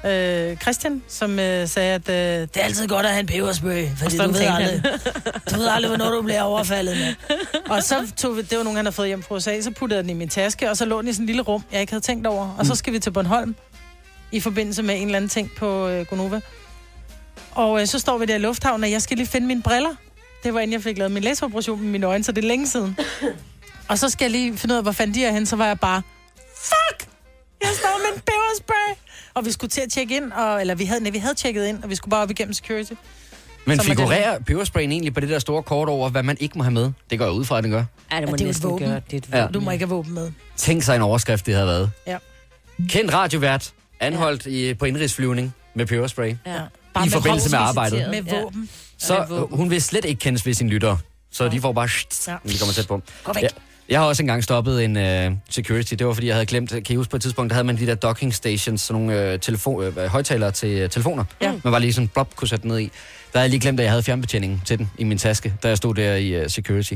øh, Christian, som øh, sagde, at øh, det er altid godt at have en peberspray, fordi du ved, aldrig, du ved aldrig, hvornår du bliver overfaldet med. Og så tog vi, det var nogen, han havde fået hjem fra USA, så puttede jeg den i min taske, og så lå den i sådan en lille rum, jeg ikke havde tænkt over. Og så skal vi til Bornholm, i forbindelse med en eller anden ting på øh, Gonova. Og øh, så står vi der i lufthavnen, og jeg skal lige finde mine briller. Det var inden jeg fik lavet min læseoperation med mine øjne, så det er længe siden. Og så skal jeg lige finde ud af, hvor fanden de er henne, så var jeg bare, fuck! Jeg står med en peberspray! Og vi skulle til at tjekke ind, og, eller vi havde, nej, vi havde tjekket ind, og vi skulle bare op igennem security. Men som er figurerer pebersprayen egentlig på det der store kort over, hvad man ikke må have med? Det går jeg ud fra, at den gør. Ja, det må Ja, det er næsten våben. gøre. Det er et Ja. våben. Du må ikke have våben med. Tænk sig en overskrift, det havde været. Ja. Kendt radiovært, anholdt i, på indrigsflyvning med peberspray. Ja. I forbindelse med arbejdet. Med Ja. våben. Ja, øh, hun vil slet ikke kendes ved sine lyttere. Så de får bare, Ja. de kommer tæt på. Gå væk. Ja. Jeg har også engang stoppet en uh, security. Det var, fordi jeg havde glemt, kan I huske på et tidspunkt, der havde man de der docking stations, sådan nogle uh, telefon, uh, højtalere til uh, telefoner. Ja. Man var lige sådan blop kunne sætte den ned i. Der havde jeg lige glemt, at jeg havde fjernbetjeningen til den i min taske, da jeg stod der i uh, security.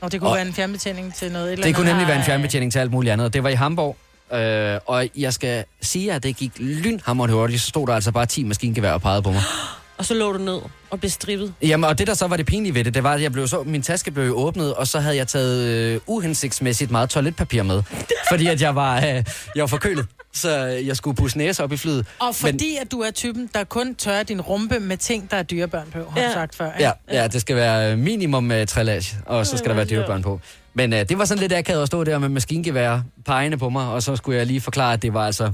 Og det kunne Og- være en fjernbetjening til noget. et Eller Det kunne nemlig være en fjernbetjening til alt muligt andet. Det var i Hamburg. Øh, og jeg skal sige, at det gik lynhammerende hurtigt. Så stod der altså bare 10 maskingevær og pegede på mig. Og så lå du ned og blev strippet. Jamen, og det der så var det pinlige ved det, det var, at jeg blev så, min taske blev åbnet, og så havde jeg taget øh, uhensigtsmæssigt meget toiletpapir med. fordi at jeg var, øh, jeg var forkølet. Så jeg skulle pusse næse op i flyet. Og fordi at du er typen, der kun tørrer din rumpe med ting, der er dyrebørn på, har Ja. du sagt før. Ja, ja, det skal være minimum uh, trillage, og så skal der være dyrebørn på. Men uh, det var sådan lidt akavet at stå der med maskingevær pegende på mig, og så skulle jeg lige forklare, at det var altså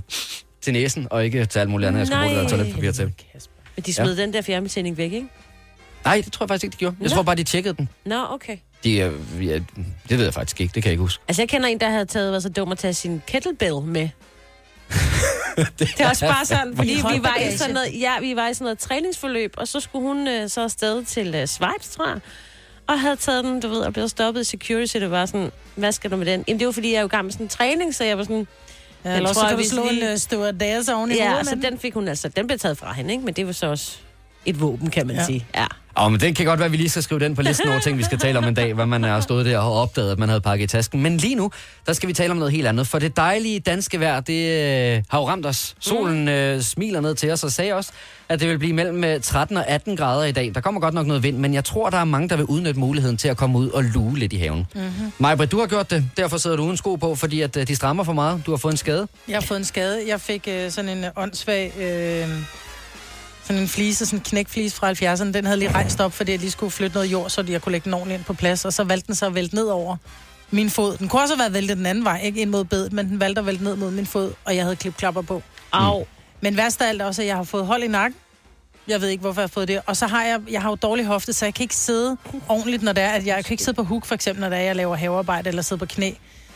til næsen, og ikke til alt muligt andet, jeg skulle bruge det toiletpapir til. Men de smed ja. den der fjernbetjening væk, ikke? Nej, det tror jeg faktisk ikke, de gjorde. Jeg Nå. tror bare, de tjekkede den. Nå, okay. De, uh, ja, det ved jeg faktisk ikke, det kan jeg ikke huske. Altså, jeg kender en, der havde taget, var så dum at tage sin kettlebell med. det er også bare sådan, fordi vi var i sådan noget, ja, vi var i sådan noget træningsforløb, og så skulle hun øh, så afsted til øh, Schweiz, tror jeg, og havde taget den, du ved, og blev stoppet i security, det var sådan, hvad skal du med den? Jamen, det var fordi, jeg er jo i gang med sådan en træning, så jeg var sådan, Ja, eller tror, så kan du slå lige- en uh, stewardess oven i ja, så med den fik hun altså, den blev taget fra hende, ikke? Men det var så også et våben, kan man Ja. sige. Ja. Åh, men det kan godt være, at vi lige skal skrive den på listen over ting, vi skal tale om en dag, hvad man har stået der og opdaget, at man havde pakket i tasken. Men lige nu, der skal vi tale om noget helt andet, for det dejlige danske vejr, det øh, har jo ramt os. Solen øh, smiler ned til os og sagde også, at det vil blive mellem øh, 13 og 18 grader i dag. Der kommer godt nok noget vind, men jeg tror, der er mange, der vil udnytte muligheden til at komme ud og luge lidt i haven. Mm-hmm. Majbrit, du har gjort det, derfor sidder du uden sko på, fordi at, øh, de strammer for meget. Du har fået en skade. Jeg har fået en skade. Jeg fik øh, sådan en øh, åndssvag... Øh, sådan en flise, sådan en knækflise fra 70'erne. Den havde lige rejst op, fordi jeg lige skulle flytte noget jord, så jeg kunne lægge den ordentligt ind på plads. Og så valgte den så at vælte ned over min fod. Den kunne også have været væltet den anden vej, ikke ind mod bedet, men den valgte at vælte ned mod min fod, og jeg havde klipklapper på. Au. Men værst af alt også, at jeg har fået hold i nakken. Jeg ved ikke, hvorfor jeg har fået det. Og så har jeg, jeg har jo dårlig hofte, så jeg kan ikke sidde ordentligt, når det er, at jeg, jeg kan ikke sidde på huk, for eksempel, når det er, jeg laver havearbejde eller sidder på knæ.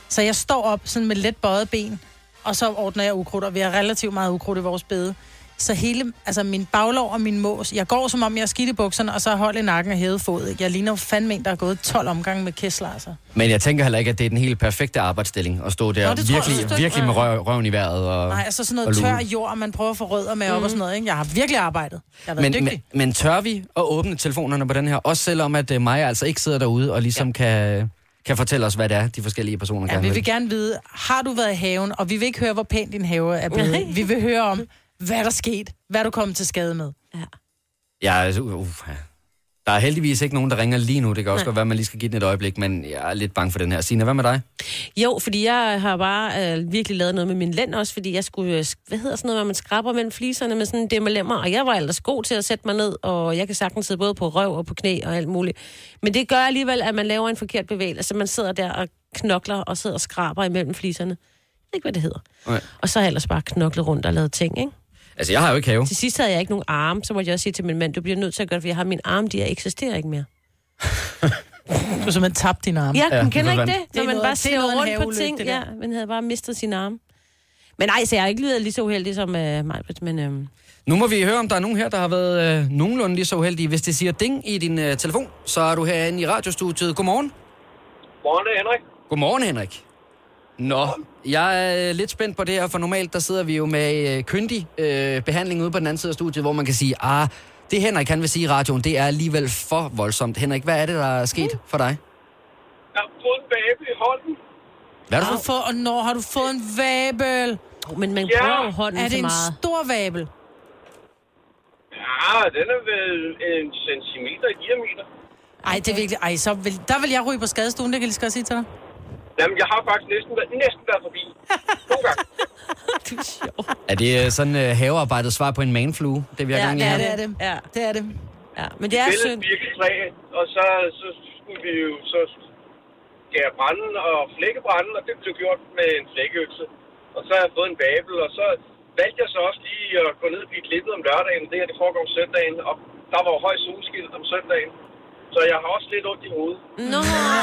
Så jeg står op sådan med let bøjet ben, og så ordner jeg ukrudt, og vi har relativt meget ukrudt i vores bede. Så hele, altså min baglov og min mås, jeg går som om jeg er skidt i bukserne, og så i nakken og hævet fod. Ikke? Jeg ligner fandme en, der har gået 12 omgange med kæsler, altså. Men jeg tænker heller ikke, at det er den helt perfekte arbejdsstilling at stå der Nå, det tror jeg virkelig, virkelig med røv, røven i vejret. Og, Nej, altså sådan og noget tør jord, man prøver at få rødder med op og sådan noget. Ikke? Jeg har virkelig arbejdet. Jeg har været Men, dygtig. men, men tør vi at åbne telefonerne på den her, også selvom at uh, Maja altså ikke sidder derude og ligesom ja. kan, kan fortælle os, hvad det er, de forskellige personer Ja, gerne vi vil. vil gerne vide, har du været i haven, og vi vil ikke høre, hvor pænt din have er blevet. Vi vil høre om, hvad der skete, hvad du kom til skade med. Ja, altså, uh, uh, ja. Der er heldigvis ikke nogen, der ringer lige nu. Det kan også Nej. godt være, at man lige skal give den et øjeblik, men jeg er lidt bange for den her. Sina, hvad med dig? Jo, fordi jeg har bare øh, virkelig lavet noget med min lænd også, fordi jeg skulle, øh, hvad hedder sådan noget, hvor man skraber mellem fliserne med sådan en demmelemmer, og jeg var ellers god til at sætte mig ned, og jeg kan sagtens sidde både på røv og på knæ og alt muligt. Men det gør alligevel, at man laver en forkert bevægelse. Man sidder der og knokler og sidder og skraber imellem fliserne. Jeg ved ikke, hvad det hedder. Nej. Og så har jeg ellers bare knoklet rundt og lavet ting, ikke? Altså, jeg har jo ikke have. Til sidst havde jeg ikke nogen arme, så måtte jeg også sige til min mand, du bliver nødt til at gøre det, for jeg har min arm, de eksisterer ikke mere. Du har simpelthen tabt din arm. Ja, Ja, ja det kender ikke det? Det er Når man noget- bare er en rundt på ting. Ja, man havde bare mistet sin arme. Men nej, så jeg har ikke lydet lige så uheldig som uh, mig, men uh, Nu må vi høre, om der er nogen her, der har været øh, nogenlunde lige så uheldige. Hvis det siger ding i din øh, telefon, så er du herinde i radiostudiet. Godmorgen. Morgen, det er Henrik. Godmorgen, Henrik. Nå, jeg er lidt spændt på det her, for normalt der sidder vi jo med øh, kyndig øh, behandling ude på den anden side af studiet, hvor man kan sige, ah, det Henrik kan vil sige i radioen, det er alligevel for voldsomt. Henrik, hvad er det, der er sket for dig? Jeg har fået en baby i hånden. Hvad er Har det du for? fået, og når har du fået en vabel? men man Ja. jo hånden Er det en meget. stor vabel? Ja, den er vel en centimeter i diameter. Ej, det er virkelig... Ej, så vil, der vil jeg ryge på skadestuen, det kan jeg lige godt sige til dig. Jamen, jeg har faktisk næsten, været- næsten været forbi. Nogle gange. Du er sjov. Er det øh, sådan øh, havearbejdet svar på en manflue? Det vil jeg Ja, gerne Ja, have. det er det. Ja. Det er det. Ja, men det er synd. birketræ, og så, så skulle vi jo så skære branden og flække branden, og det blev gjort med en flækkeøkse. Og så har jeg fået en babel, og så valgte jeg så også lige at gå ned og blive klippet om lørdagen. Det her, det foregår om søndagen, og der var jo høj solskilt om søndagen. Så jeg har også lidt ondt i hovedet. Nå,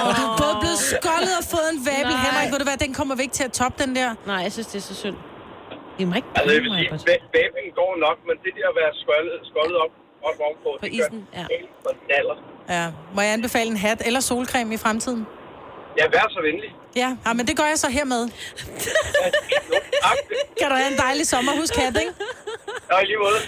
Og du er både blevet skoldet og fået en vabel. Nej. Henrik, ved du hvad, den kommer vi ikke til at toppe, den der. nej, jeg synes, det er så synd. I må ikke Altså, jeg vil sige, babyen går nok, men det der at være skoldet, skoldet op, op ovenpå, På det isen, gør ja. naller. Ja. Må jeg anbefale en hat eller solcreme i fremtiden? Ja, vær så venlig. Ja, ja men det gør jeg så hermed. Kan du have en dejlig sommer? Husk hat, ikke? Ja, i lige måde.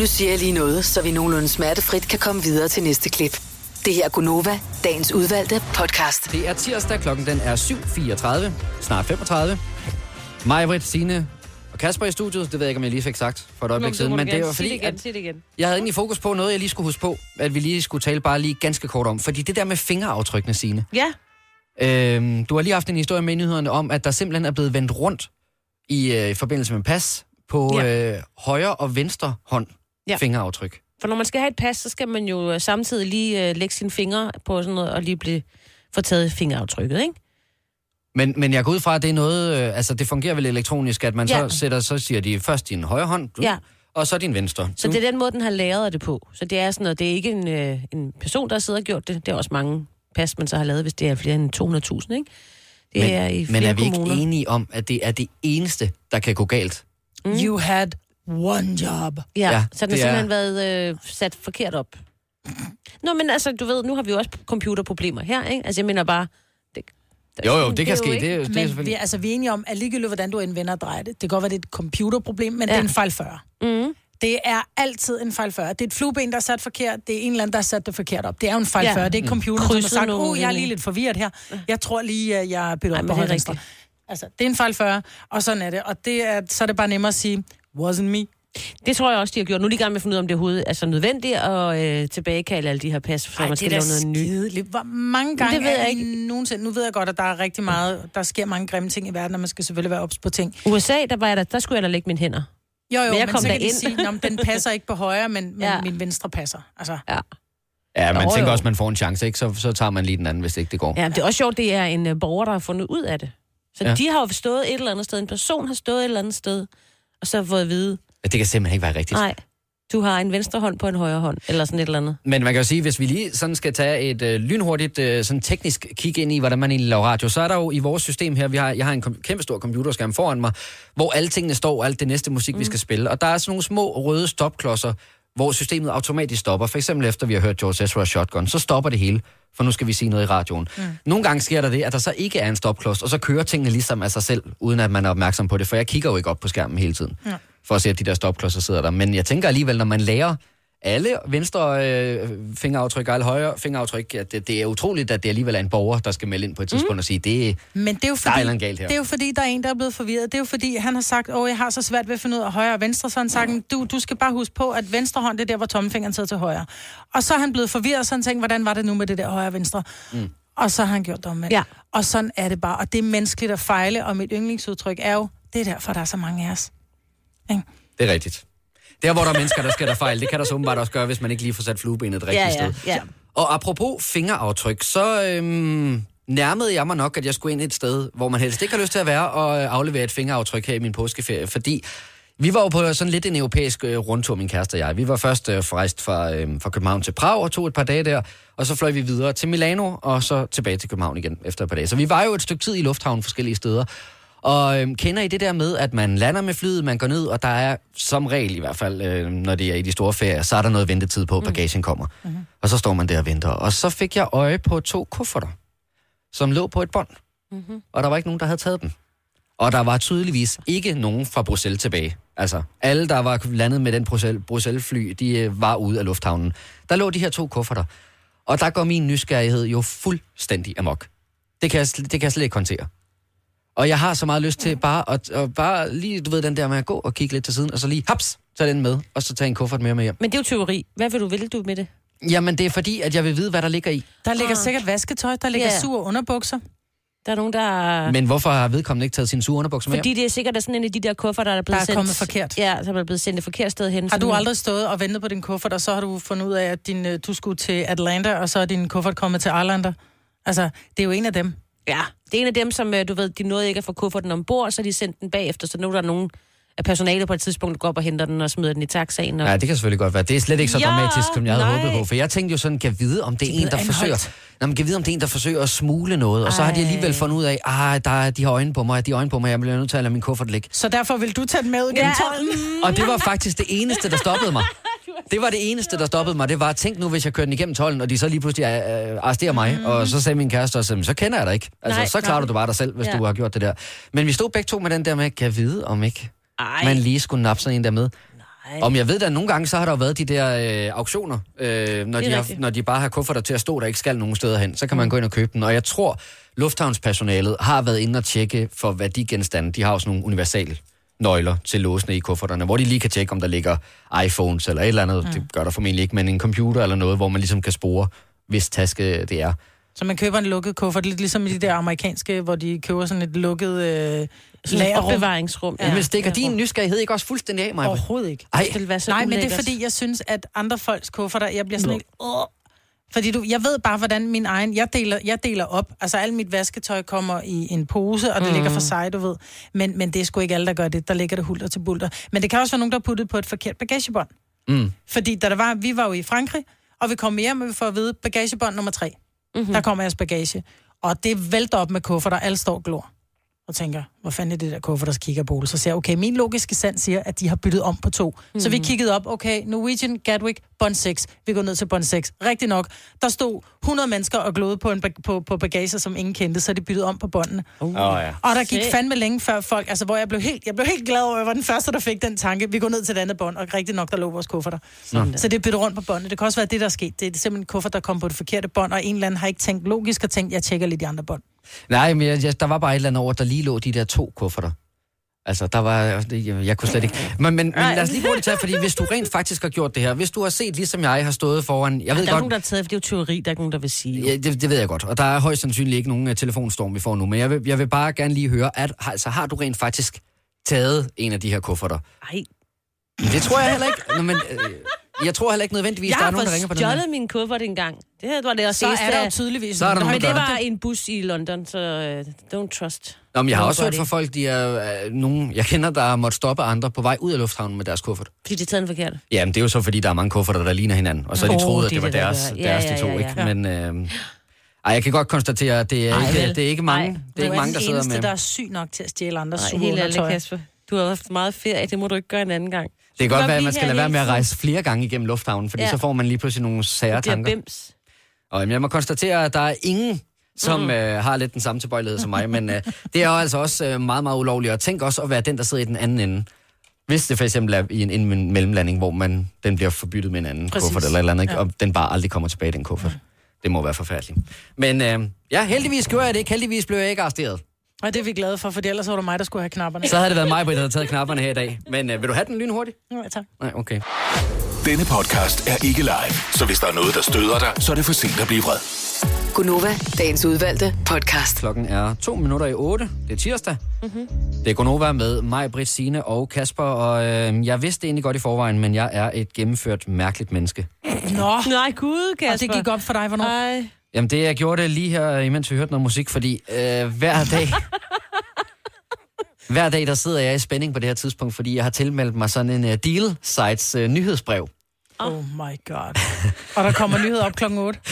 Nu siger jeg lige noget, så vi nogenlunde smertefrit kan komme videre til næste klip. Det her er Gunova, dagens udvalgte podcast. Det er tirsdag, klokken den er 7.34, snart 35. Majbrit, Signe og Kasper i studiet. Det ved jeg ikke, om jeg lige fik sagt for et øjeblik siden. Men det var fordi, det igen, at det igen. jeg havde egentlig fokus på noget, jeg lige skulle huske på. At vi lige skulle tale bare lige ganske kort om. Fordi det der med fingeraftrykkene, Signe. Ja, Øhm, du har lige haft en historie med i nyhederne om, at der simpelthen er blevet vendt rundt i, øh, i forbindelse med pas på Ja. øh, højre og venstre hånd Ja. fingeraftryk. For når man skal have et pas, så skal man jo øh, samtidig lige øh, lægge sine fingre på sådan noget, og lige blive få taget fingeraftrykket, ikke? Men, men jeg går ud fra, at det er noget, øh, altså det fungerer vel elektronisk, at man Ja. så sætter, så siger de først din højre hånd, du, Ja. og så din venstre. Så det er den måde, den har lavet det på. Så det er sådan noget, det er ikke en, øh, en person, der sidder og gjort det. Det er også mange pas, man så har lavet, hvis det er flere end 200.000, ikke? Det men, er i flere men er vi kommuner. ikke enige om, at det er det eneste, der kan gå galt? Mm. You had one job. Ja, Ja, så den har det er- simpelthen været øh, sat forkert op. Nå, men altså, du ved, nu har vi jo også computerproblemer her, ikke? Altså, jeg mener bare... Det, Jo, jo, det kan er ske. Det, ikke- er- det er Men vi, selvfølgelig... altså, vi er enige om, at ligegyldigt hvordan du end vender og drejer det, det kan godt være, det er et computerproblem, men ja. Det er en fejl 40. Mm. Det er altid en fejl 40. Det er et flueben, der er sat forkert. Det er en eller anden, der har sat det forkert op. Det er jo en fejl Ja. 40. Det er ikke computeren, som har sagt, oh, jeg er lige linjer." lidt forvirret her. Jeg tror lige, at jeg bytter op på det er højre. Altså, det er en fejl 40, og sådan er det. Og det er, så er det bare nemmere at sige, wasn't me. Det tror jeg også, de har gjort. Nu er de i gang med at finde ud af, om det overhovedet er så nødvendigt at øh, tilbagekalde alle de her pas, så Ej, man skal det er lave noget nyt. skideligt. Hvor mange gange Det ved jeg er ikke. nogensinde... Nu ved jeg godt, at der er rigtig meget... Der sker mange grimme ting i verden, og man skal selvfølgelig være ops på ting. USA, der, var jeg der, der skulle jeg da lægge mine hænder. Jo, jo, Men men, jeg men kom så kan de derind. sige, at den passer ikke på højre, men, men ja. Min venstre passer. Altså, Ja. Ja, man Jo, tænker jo. også, at man får en chance, ikke? Så, så tager man lige den anden, hvis ikke det går. ja, det er også sjovt, det er en øh, borger, der har fundet ud af det. Så ja. de har jo stået et eller andet sted. En person har stået et eller andet sted, og så har fået at vide, Det kan simpelthen ikke være rigtigt. nej, Du har en venstre hånd på en højre hånd, eller sådan et eller andet. Men man kan jo sige, hvis vi lige sådan skal tage et øh, lynhurtigt øh, sådan teknisk kig ind i, hvordan man egentlig laver radio, så er der jo i vores system her, vi har, jeg har en kom- kæmpe stor computerskærm foran mig, hvor alle tingene står, alt det næste musik, mm. vi skal spille. Og der er sådan nogle små røde stopklodser, hvor systemet automatisk stopper. For eksempel efter vi har hørt George Ezra Shotgun, så stopper det hele, for nu skal vi sige noget i radioen. Mm. Nogle gange sker der det, at der så ikke er en stopklods, og så kører tingene ligesom af sig selv, uden at man er opmærksom på det, for jeg kigger jo ikke op på skærmen hele tiden, ja. for at se, at de der stopklodser sidder der. Men jeg tænker alligevel, når man lærer alle venstre øh, fingeraftryk og alle højre fingeraftryk, at det, det er utroligt, at det alligevel er en borger, der skal melde ind på et tidspunkt mm. og sige, det, Men det er, jo der er fordi, eller andet galt her. det er jo fordi, der er en, der er blevet forvirret. Det er jo fordi, han har sagt, åh, jeg har så svært ved at finde ud af højre og venstre. Så han sagt, du, du skal bare huske på, at venstre hånd, det er der, hvor tommelfingeren sidder til højre. Og så er han blevet forvirret, så han tænkt, hvordan var det nu med det der højre og venstre? Mm. Og så har han gjort det omvendt. Ja. Og sådan er det bare. Og det er menneskeligt at fejle, og mit yndlingsudtryk er jo, det er derfor, der er så mange af os. Ikke? Det er rigtigt. Der, hvor der er mennesker, der sker der fejl, det kan der så åbenbart også gøre, hvis man ikke lige får sat fluebenet et rigtigt Ja, ja, sted. ja. Og apropos fingeraftryk, så øhm, nærmede jeg mig nok, at jeg skulle ind et sted, hvor man helst ikke har lyst til at være, og øh, aflevere et fingeraftryk her i min påskeferie, fordi vi var jo på sådan lidt en europæisk øh, rundtur, min kæreste og jeg. Vi var først øh, rejst fra, øh, fra København til Prag og tog et par dage der, og så fløj vi videre til Milano, og så tilbage til København igen efter et par dage. Så vi var jo et stykke tid i lufthavnen forskellige steder. Og øh, kender I det der med, at man lander med flyet, man går ned, og der er som regel i hvert fald, øh, når det er i de store ferier, så er der noget ventetid på, at bagagen kommer. Mm-hmm. Og så står man der og venter. Og så fik jeg øje på to kufferter, som lå på et bånd. Mm-hmm. Og der var ikke nogen, der havde taget dem. Og der var tydeligvis ikke nogen fra Bruxelles tilbage. Altså, alle, der var landet med den Bruxelles- Bruxelles-fly, de øh, var ude af lufthavnen. Der lå de her to kufferter. Og der går min nysgerrighed jo fuldstændig amok. Det kan jeg, det kan jeg slet ikke håndtere. Og jeg har så meget lyst til bare at, at bare lige, du ved, den der med at gå og kigge lidt til siden, og så lige, haps, tage den med, og så tage en kuffert mere med hjem. Men det er jo teori. Hvad vil du, vil du med det? Jamen, det er fordi, at jeg vil vide, hvad der ligger i. Der ligger Ah. sikkert vasketøj, der ligger Ja. sur underbukser. Der er nogen, der... Men hvorfor har vedkommende ikke taget sine sure underbukser med Fordi hjem? det er sikkert er sådan en af de der kuffer, der er blevet Der er sendt... kommet forkert. Ja, som er blevet sendt et forkert sted hen. Har du Sådan- aldrig stået og ventet på din kuffert, og så har du fundet ud af, at din, øh, du skulle til Atlanta, og så er din kuffert kommet til Islander? Altså, det er jo en af dem. Ja, det er en af dem, som øh, du ved, de nåede ikke at få kufferten ombord, så de sendte den bagefter, så nu er der nogen af personalet på et tidspunkt, der går op og henter den og smider den i taxaen. Og... Ja, det kan selvfølgelig godt være. Det er slet ikke så Ja, dramatisk, som jeg havde nej. håbet på. For jeg tænkte jo sådan, kan vide, om det er en, blevet der anholdt. forsøger... Nå, men kan vide, om det er en, der forsøger at smule noget. Og så har de Ej. alligevel fundet ud af, ah, der er de har øjne på mig, de har øjne på mig, jeg bliver nødt til at lade min kuffert ligge. Så derfor vil du tage den med ud gennem Ja. tolden? Og det var faktisk det eneste, der stoppede mig. Det var det eneste, der stoppede mig. Det var, tænk nu, hvis jeg kørte den igennem tolden, og de så lige pludselig øh, arresterer mig. Mm. Og så sagde min kæreste også, "Men så kender jeg dig ikke. Altså, Nej, så klarer nej. du bare dig selv, hvis Ja. du har gjort det der. Men vi stod begge to med den der med, kan jeg vide, om ikke Ej. man lige skulle nappe sådan en der med. Nej. Om jeg ved da, nogle gange så har der jo været de der øh, auktioner, øh, når, de har, når de bare har kufferter til at stå, der ikke skal nogen steder hen. Så kan man gå ind og købe den. Og jeg tror, lufthavnspersonalet har været inde og tjekke for værdigenstande. De har også nogle universale nøgler til låsene i kufferterne, hvor de lige kan tjekke, om der ligger iPhones eller et eller andet. Mm. Det gør der formentlig ikke, men en computer eller noget, hvor man ligesom kan spore, hvis taske det er. Så man køber en lukket kuffert, lidt ligesom i de der amerikanske, hvor de køber sådan et lukket øh, opbevaringsrum. Ja. Men stikker din nysgerrighed ikke også fuldstændig af mig? Overhovedet ikke. Ej, Det være så Nej, men det er fordi, jeg synes, at andre folks kufferter, jeg bliver sådan helt... Åh. Fordi du, jeg ved bare, hvordan min egen... Jeg deler, jeg deler op. Altså, alt mit vasketøj kommer i en pose, og det mm. ligger for sig, du ved. Men, men det er sgu ikke alle, der gør det. Der ligger det hulter til bulter. Men det kan også være nogen, der har puttet på et forkert bagagebånd. Mm. Fordi da der var, vi var jo i Frankrig, og vi kom hjem, og vi får at vide, bagagebånd nummer tre. Mm-hmm. Der kommer jeres bagage. Og det vælter op med kufferter, alle står glor. Og tænker, hvor fanden er det der kuffert, der kigger på det? Så siger jeg, okay, min logiske sand siger, at de har byttet om på to. Mm. Så vi kiggede op, okay, Norwegian, Gatwick, Bond 6. Vi går ned til Bond 6. Rigtig nok. Der stod 100 mennesker og glodede på, en bag- på, på bagager, som ingen kendte, så de byttede om på båndene. Åh oh, ja. Og der gik Se. fandme længe før folk, altså hvor jeg blev helt, jeg blev helt glad over, at jeg var den første, der fik den tanke. Vi går ned til det andet bånd, og rigtig nok, der lå vores kufferter. Så det bytter rundt på båndet. Det kan også være det, der er sket. Det er simpelthen en kuffert, der kom på det forkerte bånd, og en eller anden har ikke tænkt logisk og tænkt, jeg tjekker lige de andre bånd. Nej, men jeg, jeg, der var bare et eller andet over, der lige lå de der to kufferter. Altså, der var... Jeg, jeg kunne slet ikke... Men, men, men lad os lige hurtigt tage, fordi hvis du rent faktisk har gjort det her, hvis du har set, ligesom jeg har stået foran... Jeg ved Der er godt, nogen, der har taget, for det er jo teori, der er ikke nogen, der vil sige. Ja, det, det ved jeg godt, og der er højst sandsynligt ikke nogen uh, telefonstorm, vi får nu, men jeg vil, jeg vil bare gerne lige høre, at, altså, har du rent faktisk taget en af de her kufferter? Ej, Men Det tror jeg heller ikke. Nå, men, øh, jeg tror heller ikke nødvendigvis, Jeg der er har nogen, der ringer på den her. stjålet min kuffert engang. Det her var det også Så er der jo jeg- tydeligvis Så er der nogen, Men det var en bus i London, så uh, don't trust. Nå, men jeg har også hørt fra folk, de er øh, nogen, jeg kender, der har måttet stoppe andre på vej ud af lufthavnen med deres kuffert. Fordi det er taget en forkert. Jamen, det er jo så, fordi der er mange kufferter, der ligner hinanden, og så har de troet, at det det var det, der deres. Ja, deres ja, de to, ja, ikke? ja. Men øh, ej, jeg kan godt konstatere, at det er, Ej, ikke, det er ikke mange, Ej, det er ikke mange, der den sidder eneste, med. der er syg nok til at stjæle andres Nej, sure helt ærligt. Kasper. Du har haft meget ferie, det må du ikke gøre en anden gang. Det kan godt være, at man skal lade være med at rejse flere gange igennem lufthavnen, fordi Ja. så får man lige pludselig nogle sære Det er tanker. bims. Og jamen, jeg må konstatere, at der er ingen, som Mm. mm. øh, har lidt den samme tilbøjelighed som mig, men øh, det er jo altså også øh, meget, meget ulovligt. Og tænk også at være den, der sidder i den anden ende. Hvis det for eksempel er i en, en mellemlanding, hvor man, den bliver forbyttet med en anden Præcis. kuffert eller et eller andet? Ja. og den bare aldrig kommer tilbage, den kuffert. Det må være forfærdeligt. Men øh, ja, heldigvis gjorde jeg det ikke. Heldigvis blev jeg ikke arresteret. Og det er vi glade for, for ellers var det mig, der skulle have knapperne. Så havde det været mig, der havde taget knapperne her i dag. Men øh, vil du have den lynhurtigt? Ja, tak. Nej, okay. Denne podcast er ikke live, så hvis der er noget, der støder dig, så er det for sent at blive vred. Gunova, dagens udvalgte podcast. Klokken er to minutter i otte. Det er tirsdag. Mm-hmm. Det er Gonova med mig, Britt, Signe og Kasper. Og øh, jeg vidste det egentlig godt i forvejen, men jeg er et gennemført mærkeligt menneske. Nå, Nej, gud, Kasper. og det gik op for dig, hvornår? Ej. Jamen det, jeg gjorde det lige her, imens vi hørte noget musik, fordi øh, hver dag... hver dag, der sidder jeg i spænding på det her tidspunkt, fordi jeg har tilmeldt mig sådan en uh, deal sites uh, nyhedsbrev. Oh my god. Og der kommer nyheder op klokken 8.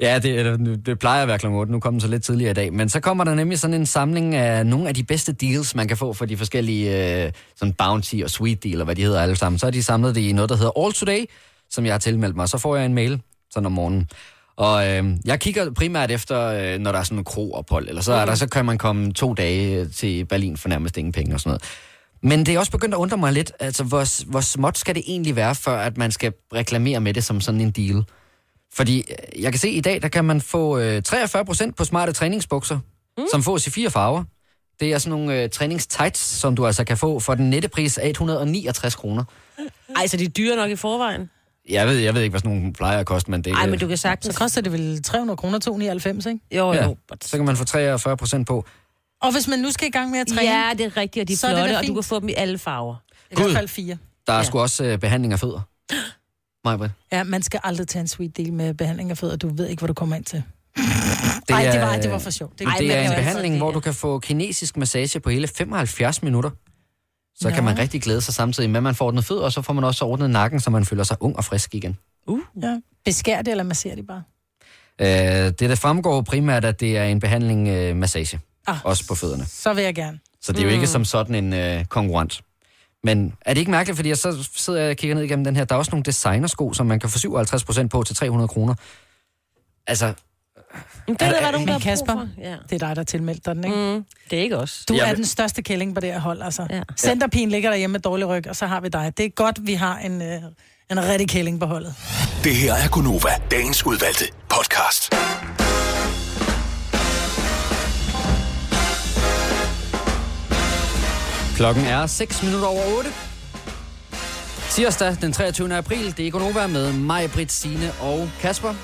Ja, det, det plejer at være kl. 8. Nu kom den så lidt tidligere i dag. Men så kommer der nemlig sådan en samling af nogle af de bedste deals, man kan få for de forskellige øh, sådan bounty og sweet deal, og hvad de hedder alle sammen. Så har de samlet det i noget, der hedder All Today, som jeg har tilmeldt mig. Så får jeg en mail sådan om morgenen. Og øh, jeg kigger primært efter, øh, når der er sådan en kroophold, eller så, er der, så kan man komme to dage til Berlin for nærmest ingen penge og sådan noget. Men det er også begyndt at undre mig lidt, altså hvor, hvor småt skal det egentlig være, før at man skal reklamere med det som sådan en deal? Fordi øh, jeg kan se, i dag, der kan man få øh, 43% på smarte træningsbukser, mm. som fås i fire farver. Det er sådan nogle øh, træningstights, som du altså kan få for den nette pris af 169 kroner. Ej, så de er dyre nok i forvejen. Jeg ved, jeg ved ikke, hvad sådan nogle plejer at koste, men det Ej, øh, men du kan sagtens... Så koster det vel 300 kroner 299, ikke? Jo, ja, jo. så kan man få 43% på. Og hvis man nu skal i gang med at træne, Ja, det er rigtigt, og de er Så er det flotte, og du fint. kan få dem i alle farver. i hvert fald fire. Der er Ja. sgu også øh, behandling af fødder. Majbrit. Ja, man skal aldrig tage en sweet deal med behandling af fødder. Du ved ikke, hvad du kommer ind til. Det Nej, er, det var, det var for sjovt. Det, Ej, det er en behandling, hvor du kan få kinesisk massage på hele 75 minutter. Så Nå. kan man rigtig glæde sig samtidig med, at man får ordnet fødder, og så får man også ordnet nakken, så man føler sig ung og frisk igen. ja. Beskær det, eller masser det bare? Øh, det, der fremgår primært, at det er en behandling øh, massage, Ah, også på fødderne. Så vil jeg gerne. Så det er jo ikke som sådan en øh, konkurrent. Men er det ikke mærkeligt, fordi jeg så sidder jeg og kigger ned igennem den her, der er også nogle designersko, som man kan få 57% på til 300 kroner. Altså, Men det er der, Er- nogen, der Kasper? for. Ja. Det er dig, der tilmeldte dig den, ikke? Mm. Det er ikke os. Du Jeg er den største kælling på det her hold, altså. Ja. Centerpigen ligger derhjemme med dårlig ryg, og så har vi dig. Det er godt, vi har en, øh, en rigtig kælling på holdet. Det her er Gunova, dagens udvalgte podcast. klokken er 6 minutter over 8. Tirsdag den 23. april, det er Gonova med mig, Britt, Signe og Kasper.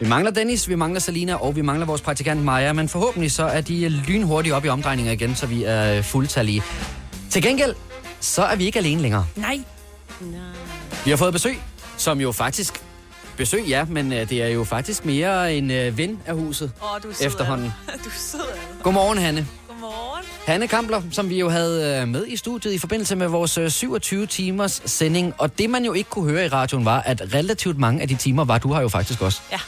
Vi mangler Dennis, vi mangler Salina, og vi mangler vores praktikant Maja, men forhåbentlig så er de lynhurtigt op i omdrejninger igen, så vi er øh, fuldtallige. Til gengæld, så er vi ikke alene længere. Nej. Vi har fået besøg, som jo faktisk... Besøg, ja, men øh, det er jo faktisk mere en øh, ven af huset Åh, du er efterhånden. Du er sød. Godmorgen, Hanne. Godmorgen. Hanne Kampler, som vi jo havde øh, med i studiet i forbindelse med vores øh, 27 timers sending. Og det, man jo ikke kunne høre i radioen, var, at relativt mange af de timer var du har jo faktisk også. Ja.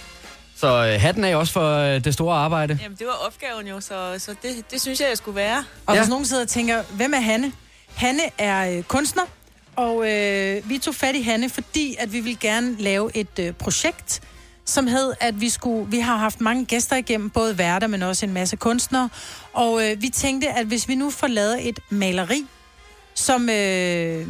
Så øh, hatten er også for øh, det store arbejde. Jamen, det var opgaven jo, så, så det, det synes jeg, jeg skulle være. Og Ja. hvis nogen sidder og tænker, hvem er Hanne? Hanne er øh, kunstner, og øh, vi tog fat i Hanne, fordi at vi vil gerne lave et øh, projekt, som hed, at vi skulle, vi har haft mange gæster igennem, både værter, men også en masse kunstnere, og øh, vi tænkte, at hvis vi nu får lavet et maleri, som, øh,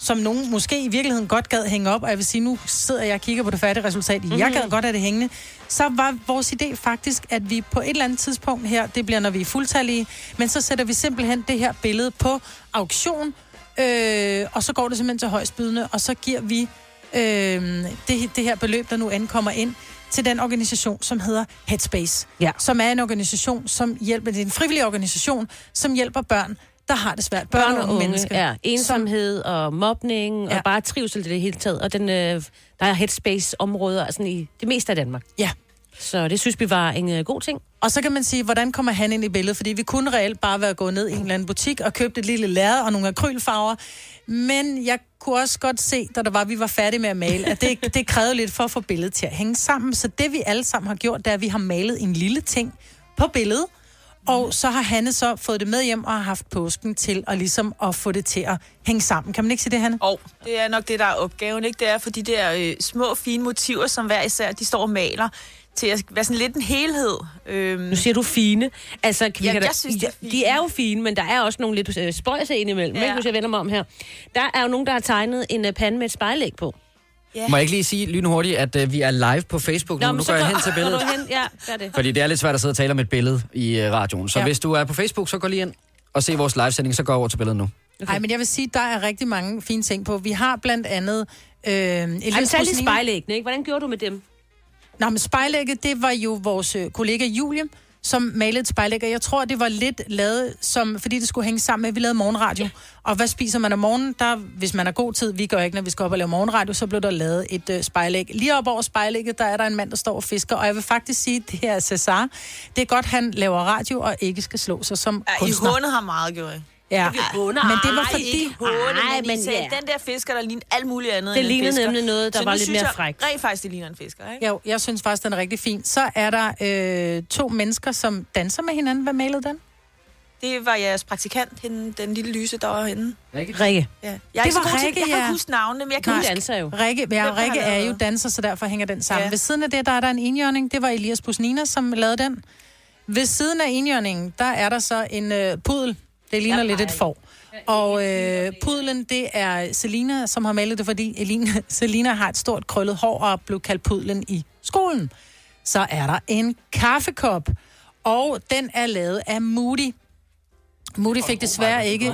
som nogen måske i virkeligheden godt gad hænge op, og jeg vil sige, nu sidder jeg og kigger på det færdige resultat, mm-hmm. jeg gad godt have det hængende, så var vores idé faktisk, at vi på et eller andet tidspunkt her, det bliver når vi er fuldtallige, men så sætter vi simpelthen det her billede på auktion, øh, og så går det simpelthen til højstbydende, og så giver vi øh, det, det her beløb, der nu ankommer ind, til den organisation, som hedder Headspace. Ja. Som er en organisation, som hjælper, det er en frivillig organisation, som hjælper børn, der har det svært. børn og unge, mennesker. ja, ensomhed og mobning ja. Og bare trivsel i det hele taget. Og den, øh, der er headspace-områder sådan i det meste af Danmark. Ja. Så det synes vi var en øh, god ting. Og så kan man sige, hvordan kommer han ind i billedet? Fordi vi kunne reelt bare være gået ned i en eller anden butik og købt et lille lærred og nogle akrylfarver. Men jeg kunne også godt se, da der var, vi var færdige med at male, at det, det krævede lidt for at få billedet til at hænge sammen. Så det vi alle sammen har gjort, det er, at vi har malet en lille ting på billedet. Og så har Hanne så fået det med hjem og har haft påsken til at, ligesom at få det til at hænge sammen. Kan man ikke sige det, Hanne? Og det er nok det, der er opgaven, ikke? Det er for de der øh, små, fine motiver, som hver især de står og maler, til at være sådan lidt en helhed. Øhm, Nu siger du fine. Altså, vi Ja, kan da, jeg synes, det er fint. De er jo fine, men der er også nogle lidt øh, spøjse indimellem, ja. Ja. ikke, hvis jeg vender mig om her. Der er jo nogen, der har tegnet en øh, pande med et spejlæg på. Må jeg ikke lige sige lynhurtigt, at uh, vi er live på Facebook nu? Nu men går jeg hen til billedet. Hen. Ja, gør det. Fordi det er lidt svært at sidde og tale om et billede i uh, radioen. Så ja. Ja. hvis du er på Facebook, så gå lige ind og se vores livesending, så gå over til billedet nu. Nej, men jeg vil sige, der er rigtig mange fine ting på. Vi har blandt andet... Øh, Ej, men Elias tag lige Rosnine- spejlæggene, ikke? Hvordan gjorde du med dem? Nå, men spejlægget, det var jo vores øh, kollega Julie, som malede et spejlæg, og jeg tror, det var lidt lavet, som, fordi det skulle hænge sammen med, at vi lavede morgenradio. Ja. Og hvad spiser man om morgenen? Der, hvis man har god tid, vi gør ikke, når vi skal op og lave morgenradio, så blev der lavet et øh, spejlæg. Lige op over spejlægget, der er der en mand, der står og fisker, og jeg vil faktisk sige, det her er Cesar. Det er godt, han laver radio og ikke skal slå sig som ja, I kunstner. hånet har meget, gjorde Ja, håner. men det var fordi... ikke håne, Ej, men, sagde, ja. den der fisker, der ligner alt muligt andet Det lignede fisker. nemlig noget, der Så var lidt mere frækt. Rent faktisk, det ligner en fisker, ikke? Jo, jeg synes faktisk, den er rigtig fin. Så er der øh, to mennesker, som danser med hinanden. Hvad malede den? Det var jeres praktikant, hende, den lille lyse, der var henne. Rikke. Ja. Jeg er Det ikke var god til, Rikke, jeg kan ja. ikke huske navnene, men jeg kan Hun huske... danser jo. Rikke, ja, Rikke er jo danser, så derfor hænger den sammen. Ja. Ja. Ved siden af det, der er der en enhjørning. Det var Elias Busnina, som lavede den. Ved siden af enhjørningen, der er der så en øh, pudel. Det ligner lidt et får. Og øh, pudlen, det er Selina, som har malet det, fordi Eline, Selina har et stort krøllet hår og blev kaldt pudlen i skolen. Så er der en kaffekop, og den er lavet af Moody. Moody fik desværre ikke...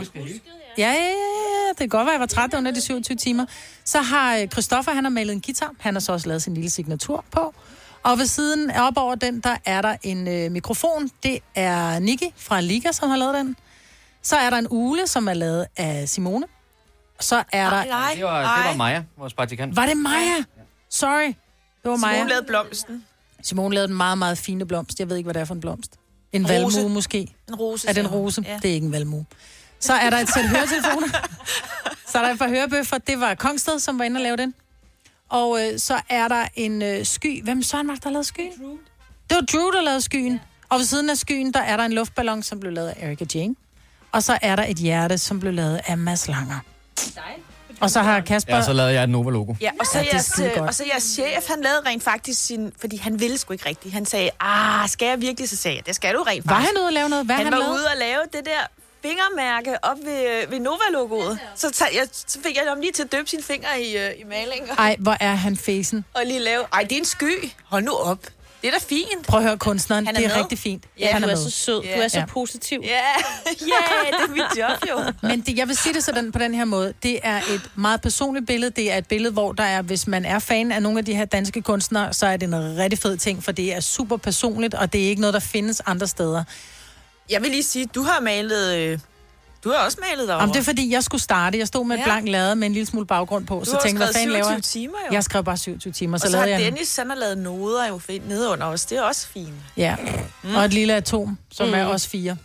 Ja, ja, ja, ja. Det kan godt være, jeg var træt under de 27 timer. Så har øh, Christoffer, han har malet en guitar. Han har så også lavet sin lille signatur på. Og ved siden, op over den, der er der en øh, mikrofon. Det er Nikki fra Liga, som har lavet den. Så er der en ule, som er lavet af Simone. Så er der... Nej, Det var, det var Maja, vores praktikant. Var det Maja? Sorry. Det var Maja. Simone lavede blomsten. Simone lavede en meget, meget fine blomst. Jeg ved ikke, hvad det er for en blomst. En Rose. valmue måske. En rose. Er det en rose? Ja. Det er ikke en valmue. Så er der et sæt høretelefoner. så er der et par hørebøffer. Det var Kongsted, som var inde og lave den. Og øh, så er der en øh, sky. Hvem søren var det, der lavede skyen? Det var Drew, der lavede skyen. Og ved siden af skyen, der er der en luftballon, som blev lavet af Erika Jane. Og så er der et hjerte, som blev lavet af Mads Langer. Og så har Kasper... Ja, så lavede jeg et Nova-logo. Ja, og så, Ja, er jeres, øh, og så jeres chef, han lavede rent faktisk sin... Fordi han ville sgu ikke rigtigt. Han sagde, ah, skal jeg virkelig? Så sagde jeg, det skal du rent Var faktisk. han ude at lave noget? Hvad han, han, var lavede? ude og lave det der fingermærke op ved, ved Nova-logoet. Så, tag, jeg, så fik jeg ham lige til at døbe sine fingre i, øh, i malingen. Ej, hvor er han fæsen. og lige lave... Ej, det er en sky. Hold nu op. Det er da fint. Prøv at høre kunstneren. Han er det er med. rigtig fint. Ja, han du er er med. så sød. Du Ja. er så Ja. positiv. Ja, ja, det er mit job jo. Men det, jeg vil sige det sådan på den her måde. Det er et meget personligt billede. Det er et billede, hvor der er, hvis man er fan af nogle af de her danske kunstnere, så er det en rigtig fed ting, for det er super personligt, og det er ikke noget, der findes andre steder. Jeg vil lige sige, du har malet... Du har også malet derovre. Om det er fordi, jeg skulle starte. Jeg stod med et Ja. blank lade med en lille smule baggrund på. du så har tænkte hvad fanden laver 27 jeg? timer jo. Jeg skrev bare 27 timer, så, og så har lavede jeg en- Dennis, han har lavet noder jo fint nedenunder os. Det er også fint. Ja, og et lille atom, som er også fire.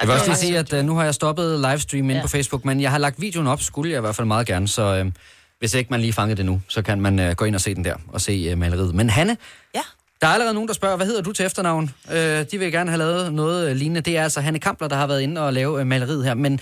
Jeg vil også lige sige, at uh, nu har jeg stoppet livestream inde Ja. på Facebook, men jeg har lagt videoen op, skulle jeg i hvert fald meget gerne, så uh, hvis ikke man lige fangede det nu, så kan man uh, gå ind og se den der, og se uh, maleriet. Men Hanne, Ja der er allerede nogen, der spørger, hvad hedder du til efternavn? Øh, de vil gerne have lavet noget øh, lignende. Det er altså Hanne Kampler, der har været inde og lave øh, maleriet her, men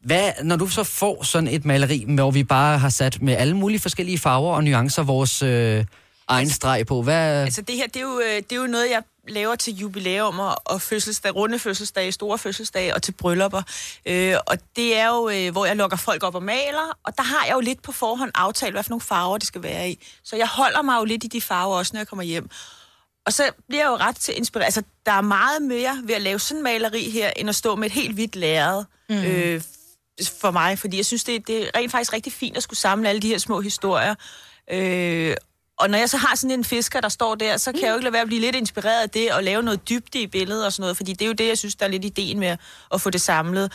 hvad, når du så får sådan et maleri, hvor vi bare har sat med alle mulige forskellige farver og nuancer vores øh, egen streg på, hvad... Altså det her, det er jo, øh, det er jo noget, jeg laver til jubilæumer og fødselsdag, runde fødselsdage, store fødselsdage og til bryllupper. Øh, og det er jo, øh, hvor jeg lokker folk op og maler, og der har jeg jo lidt på forhånd aftalt, hvad for nogle farver det skal være i. Så jeg holder mig jo lidt i de farver også, når jeg kommer hjem. Og så bliver jeg jo ret til inspireret. Altså, der er meget mere ved at lave sådan en maleri her, end at stå med et helt hvidt lærred mm. øh, for mig. Fordi jeg synes, det, det er rent faktisk rigtig fint at skulle samle alle de her små historier. Øh, og når jeg så har sådan en fisker, der står der, så kan jeg jo ikke lade være at blive lidt inspireret af det, og lave noget dybde i billedet og sådan noget, fordi det er jo det, jeg synes, der er lidt ideen med at få det samlet.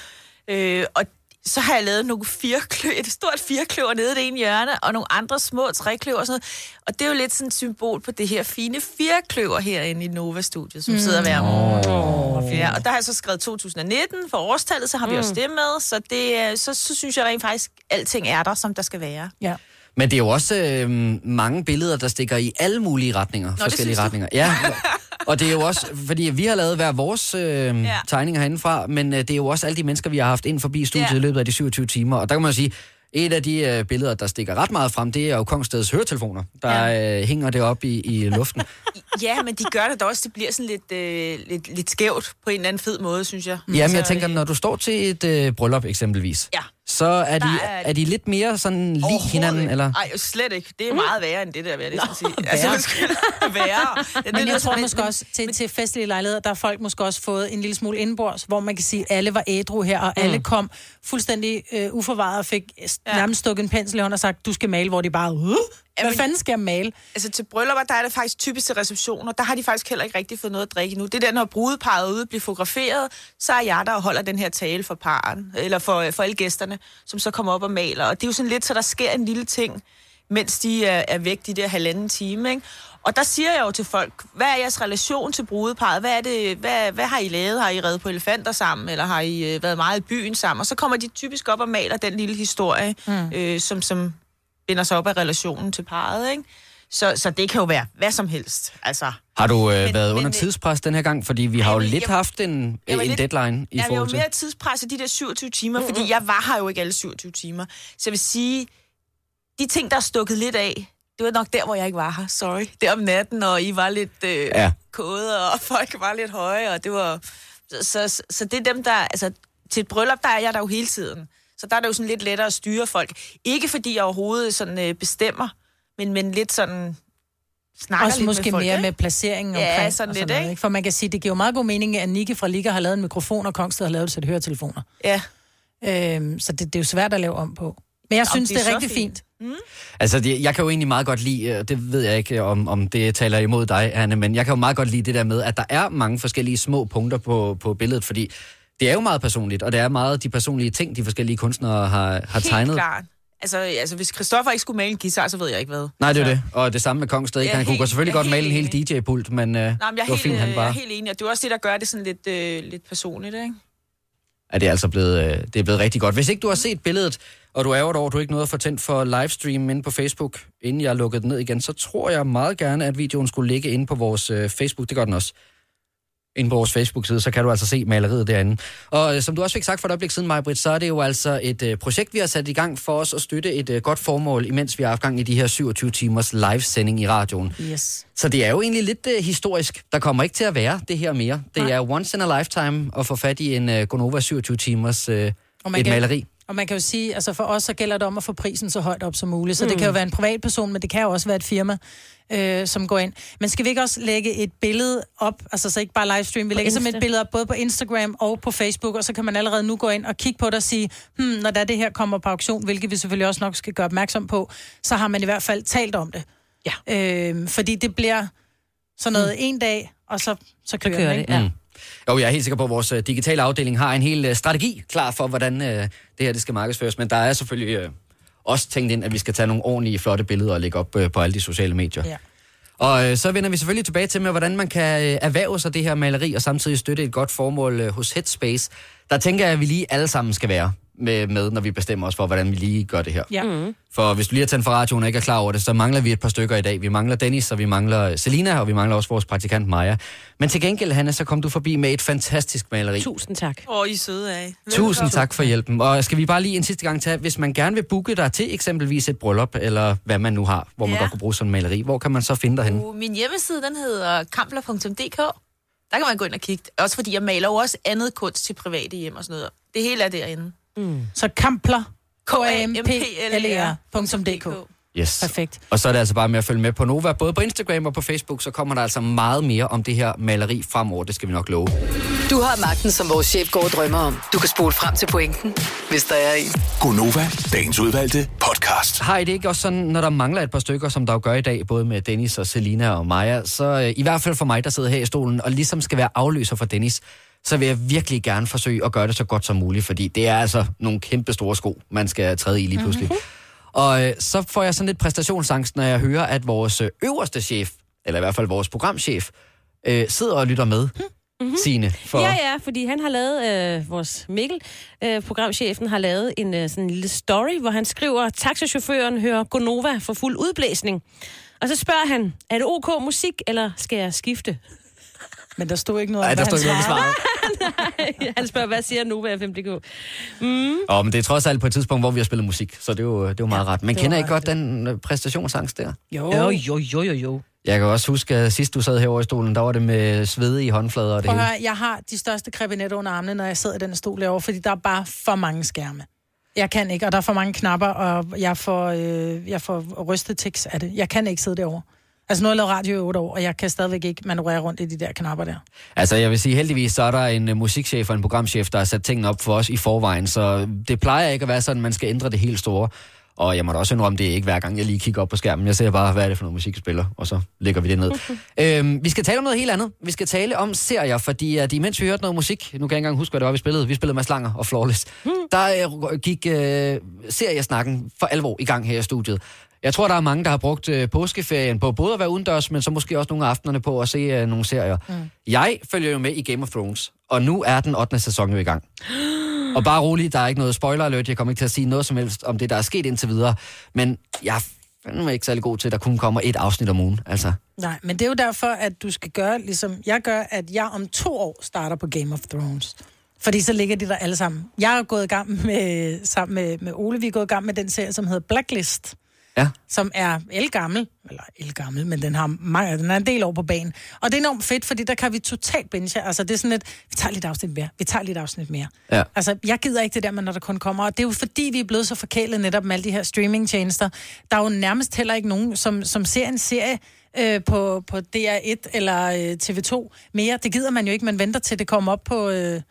Øh, og så har jeg lavet nogle firklø, et stort firkløver nede i det ene hjørne, og nogle andre små trækløver og sådan noget. Og det er jo lidt sådan et symbol på det her fine firkløver herinde i Nova-studiet, som mm. sidder hver morgen. Oh, ja, og der har jeg så skrevet 2019 for årstallet, så har vi også det med. Så, det, er- så, så synes jeg rent faktisk, at alting er der, som der skal være. Ja. Men det er jo også øh, mange billeder, der stikker i alle mulige retninger. det forskellige synes du? retninger. Ja, og det er jo også, fordi vi har lavet hver vores øh, ja. Tegninger herindefra, men øh, det er jo også alle de mennesker, vi har haft ind forbi studiet ja. I løbet af de 27 timer. Og der kan man jo sige, et af de øh, billeder, der stikker ret meget frem, det er jo Kongstedets høretelefoner, der ja. øh, hænger det op i, i luften. Ja, men de gør det da også. Det bliver sådan lidt, øh, lidt, lidt skævt på en eller anden fed måde, synes jeg. Jamen, jeg tænker, øh, når du står til et øh, bryllup eksempelvis, Ja. Så er de, er... er- de lidt mere sådan lige hinanden, ikke. eller? Ej, slet ikke. Det er meget værre end det der, vil jeg næsten sige. Altså, undskyld. værre. Ja, det Men jeg tror måske også, til, til festlige lejligheder, der har folk måske også fået en lille smule indbords, hvor man kan sige, at alle var ædru her, og alle kom fuldstændig øh, uforvaret og fik ja. nærmest stukket en pensel i hånden og sagt, du skal male, hvor de bare, uh, hvad fanden skal jeg male? Altså til bryllupper, der er det faktisk typisk til receptioner. Der har de faktisk heller ikke rigtig fået noget at drikke nu. Det er der, når brudeparret er ude bliver fotograferet, så er jeg der og holder den her tale for paren, eller for, for alle gæsterne, som så kommer op og maler. Og det er jo sådan lidt, så der sker en lille ting, mens de er, er væk de der halvanden time, ikke? Og der siger jeg jo til folk, hvad er jeres relation til brudeparret? Hvad, er det, hvad, hvad har I lavet? Har I reddet på elefanter sammen, eller har I øh, været meget i byen sammen? Og så kommer de typisk op og maler den lille historie, mm. øh, som, som binder sig op af relationen til parret, ikke? Så, så det kan jo være hvad som helst. Altså, Har du øh, Men- været men, under øh, tidspres den her gang? Fordi vi har jo men lidt jeg- haft en, jeg var en lidt- deadline i jeg var forhold til... mere tidspresset de der 27 timer, mm-hmm. fordi jeg var her jo ikke alle 27 timer. Så jeg vil sige, de ting, der er stukket lidt af, det var nok der, hvor jeg ikke var her. Sorry. Det om natten, og I var lidt øh, ja. kode, og folk var lidt høje, og det var... Så, så, så det er dem, der... Altså, til et bryllup, der er jeg der jo hele tiden. Så der er det jo sådan lidt lettere at styre folk. Ikke fordi jeg overhovedet sådan øh, bestemmer, men, men lidt sådan... Snakker Også lidt måske med folk, mere ikke? med placeringen Ja, omkring. sådan og lidt, noget, ikke? For man kan sige, det giver jo meget god mening, at Nikke fra Liga har lavet en mikrofon, og Kongsted har lavet et sæt høretelefoner. Ja. Øhm, så det, det er jo svært at lave om på. Men jeg synes, det det er er, så rigtig fint. fint. Altså, det, jeg kan jo egentlig meget godt lide, øh, det ved jeg ikke, om, om det taler imod dig, Anne, men jeg kan jo meget godt lide det der med, at der er mange forskellige små punkter på, på billedet, fordi det er jo meget personligt, og det er meget de personlige ting, de forskellige kunstnere har, har Helt tegnet. klart. Altså, altså, hvis Christoffer ikke skulle male en guitar, så ved jeg ikke hvad. Nej, det er så. det. Og det samme med Kongsted. Er Han kunne helt- selvfølgelig jeg er godt male en hel DJ-pult, men, øh, Nej, men jeg det var helt, fint, han øh, jeg bare... er helt enig, og det er også det, der gør det sådan lidt, øh, lidt personligt, ikke? at det er altså blevet, øh, det er blevet rigtig godt. Hvis ikke du har set billedet, og du er over, at du ikke nåede at få tændt for livestream inde på Facebook, inden jeg lukkede den ned igen, så tror jeg meget gerne, at videoen skulle ligge inde på vores øh, Facebook. Det gør den også. Inde på vores Facebook-side, så kan du altså se maleriet derinde. Og øh, som du også fik sagt for et øjeblik siden, Majbrit, så er det jo altså et øh, projekt, vi har sat i gang for os at støtte et øh, godt formål, imens vi har haft gang i de her 27 timers livesending i radioen. Yes. Så det er jo egentlig lidt øh, historisk. Der kommer ikke til at være det her mere. Det er once in a lifetime at få fat i en øh, Gonova 27 timers øh, Og man et kan- maleri. Og man kan jo sige, altså for os så gælder det om at få prisen så højt op som muligt. Så mm. det kan jo være en privatperson, men det kan jo også være et firma, øh, som går ind. Men skal vi ikke også lægge et billede op, altså så ikke bare livestream, vi lægger simpelthen Insta. et billede op både på Instagram og på Facebook, og så kan man allerede nu gå ind og kigge på det og sige, hmm, når der det her kommer på auktion, hvilket vi selvfølgelig også nok skal gøre opmærksom på, så har man i hvert fald talt om det. Ja. Øh, fordi det bliver sådan noget mm. en dag, og så, så kører, kører den, det, ikke? ja. Mm. Jo, jeg er helt sikker på, at vores øh, digitale afdeling har en hel øh, strategi klar for, hvordan øh, det her det skal markedsføres. Men der er selvfølgelig også tænkt ind, at vi skal tage nogle ordentlige, flotte billeder og lægge op på alle de sociale medier. Ja. Og øh, så vender vi selvfølgelig tilbage til med, hvordan man kan øh, erhverve sig det her maleri, og samtidig støtte et godt formål øh, hos Headspace. Der tænker jeg, at vi lige alle sammen skal være med, med, når vi bestemmer os for, hvordan vi lige gør det her. Ja. Mm. For hvis du lige har tændt for radioen og ikke er klar over det, så mangler vi et par stykker i dag. Vi mangler Dennis, og vi mangler Selina, og vi mangler også vores praktikant Maja. Men til gengæld, Hanna, så kom du forbi med et fantastisk maleri. Tusind tak. Åh, I er søde af. Tusind tak for hjælpen. Og skal vi bare lige en sidste gang tage, hvis man gerne vil booke dig til eksempelvis et bryllup, eller hvad man nu har, hvor man Ja. godt kunne bruge sådan en maleri, hvor kan man så finde dig henne? Uh, Min hjemmeside, den hedder kampler.dk. Der kan man gå ind og kigge. Også fordi jeg maler jo også andet kunst til private hjem og sådan noget. Det hele er derinde. Så kampler, K-A-M-P-L-E-R k-a-m-p-l-e-r.dk. Yes. Perfekt. Og så er det altså bare med at følge med på Nova. Både på Instagram og på Facebook, så kommer der altså meget mere om det her maleri fremover. Det skal vi nok love. Du har magten, som vores chef går og drømmer om. Du kan spole frem til pointen, hvis der er en. Gonova, dagens udvalgte podcast. Har I det ikke også sådan, når der mangler et par stykker, som der jo gør i dag, både med Dennis og Selina og Maja, så øh, i hvert fald for mig, der sidder her i stolen og ligesom skal være afløser for Dennis, så vil jeg virkelig gerne forsøge at gøre det så godt som muligt, fordi det er altså nogle kæmpe store sko, man skal træde i lige pludselig. Mm-hmm. Og øh, så får jeg sådan lidt præstationsangst, når jeg hører, at vores øh, øverste chef, eller i hvert fald vores programchef, øh, sidder og lytter med. Mm-hmm. Signe, for... Ja, ja, fordi han har lavet, øh, vores Mikkel, øh, programchefen, har lavet en øh, sådan en lille story, hvor han skriver, taxachaufføren hører Gonova for fuld udblæsning. Og så spørger han, er det ok musik, eller skal jeg skifte? Men der stod ikke noget Ej, om, der hvad står han ikke noget svaret. han spørger, hvad siger Nova FMDK? Åh, men det er trods alt på et tidspunkt, hvor vi har spillet musik, så det er jo, det er jo meget ja, ret. Men det kender var I godt den øh, præstationsangst der? Jo. Jo, jo, jo, jo, jo. Jeg kan også huske, at sidst du sad herovre i stolen, der var det med svede i håndflader og det Prøv hele. høre, jeg har de største krebinetter under armene, når jeg sidder i den stol derovre, fordi der er bare for mange skærme. Jeg kan ikke, og der er for mange knapper, og jeg får, øh, jeg får rystet tics af det. Jeg kan ikke sidde derovre. Altså nu har jeg lavet radio i otte år, og jeg kan stadigvæk ikke manøvrere rundt i de der knapper der. Altså, jeg vil sige, heldigvis så er der en uh, musikchef og en programchef, der har sat tingene op for os i forvejen, så det plejer ikke at være sådan, at man skal ændre det helt store. Og jeg må da også indrømme, det er ikke hver gang, jeg lige kigger op på skærmen. Jeg ser bare, hvad er det for noget musik, jeg spiller, og så lægger vi det ned. øhm, vi skal tale om noget helt andet. Vi skal tale om serier, fordi at imens vi hørte noget musik, nu kan jeg ikke engang huske, hvad det var, vi spillede. Vi spillede Mads Langer og Flawless. Der øh, gik øh, seriesnakken for alvor i gang her i studiet. Jeg tror, der er mange, der har brugt øh, påskeferien på både at være udendørs, men så måske også nogle af aftenerne på at se øh, nogle serier. Mm. Jeg følger jo med i Game of Thrones, og nu er den 8. sæson jo i gang. Og bare rolig, der er ikke noget spoiler alert, jeg kommer ikke til at sige noget som helst om det, der er sket indtil videre. Men jeg er fandme ikke særlig god til, at der kun kommer et afsnit om ugen. Altså, Nej, men det er jo derfor, at du skal gøre, ligesom jeg gør, at jeg om to år starter på Game of Thrones. Fordi så ligger de der alle sammen. Jeg er gået i gang med, sammen med, med Ole, vi er gået i gang med den serie, som hedder Blacklist. Ja. som er elgammel, eller elgammel, men den har mange, den er en del år på banen. Og det er enormt fedt, fordi der kan vi totalt binge. Altså det er sådan et, vi tager lidt afsnit mere, vi tager lidt afsnit mere. Ja. Altså jeg gider ikke det der når der kun kommer, og det er jo fordi, vi er blevet så forkælet netop med alle de her streamingtjenester. Der er jo nærmest heller ikke nogen, som, som ser en serie øh, på, på DR1 eller øh, TV2 mere. Det gider man jo ikke, man venter til det kommer op på... Øh,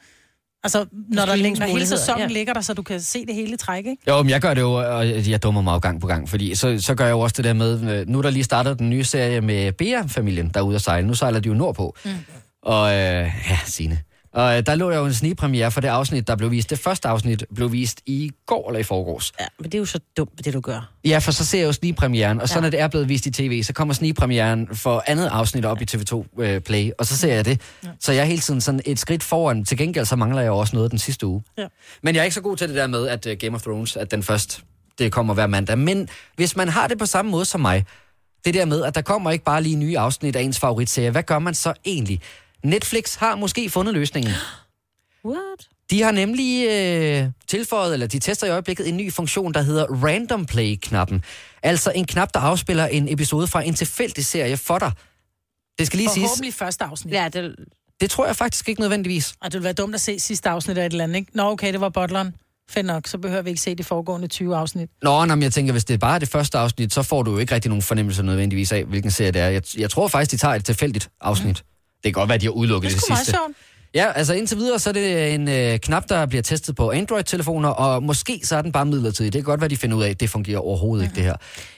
Altså, når, der, når hele sæsonen ja. ligger der, så du kan se det hele i træk, ikke? Jo, men jeg gør det jo, og jeg dummer mig jo gang på gang, fordi så, så gør jeg jo også det der med, øh, nu er der lige startet den nye serie med Bea-familien, der er ude at sejle. Nu sejler de jo nordpå. Mm. Og øh, ja, Signe. Og øh, der lå jo en snigpremiere for det afsnit, der blev vist. Det første afsnit blev vist i går eller i forgårs. Ja, men det er jo så dumt, det du gør. Ja, for så ser jeg jo snigpremieren, og så Ja. når det er blevet vist i tv, så kommer snigpremieren for andet afsnit op i TV2 øh, Play, og så ser jeg det. Så jeg er hele tiden sådan et skridt foran. Til gengæld så mangler jeg jo også noget den sidste uge. Ja. Men jeg er ikke så god til det der med, at uh, Game of Thrones, at den først, det kommer hver mandag. Men hvis man har det på samme måde som mig, det der med, at der kommer ikke bare lige nye afsnit af ens favoritserie, hvad gør man så egentlig? Netflix har måske fundet løsningen. What? De har nemlig øh, tilføjet, eller de tester i øjeblikket, en ny funktion, der hedder Random Play-knappen. Altså en knap, der afspiller en episode fra en tilfældig serie for dig. Det skal lige siges, Forhåbentlig første afsnit. Ja, det, det tror jeg faktisk ikke nødvendigvis. Og det ville være dumt at se sidste afsnit af et eller andet, ikke? Nå, okay, det var butleren. Fedt nok, så behøver vi ikke se de foregående 20 afsnit. Nå, nå, men jeg tænker, hvis det bare er det første afsnit, så får du jo ikke rigtig nogen fornemmelse nødvendigvis af, hvilken serie det er. Jeg, jeg tror faktisk, de tager et tilfældigt afsnit. Mm. Det kan godt være, de har udelukket Det det, sgu meget sidste. sjovt. Ja, altså indtil videre, så er det en øh, knap, der bliver testet på Android-telefoner, og måske så er den bare midlertidig. Det kan godt være, de finder ud af, at det fungerer overhovedet ikke, det her.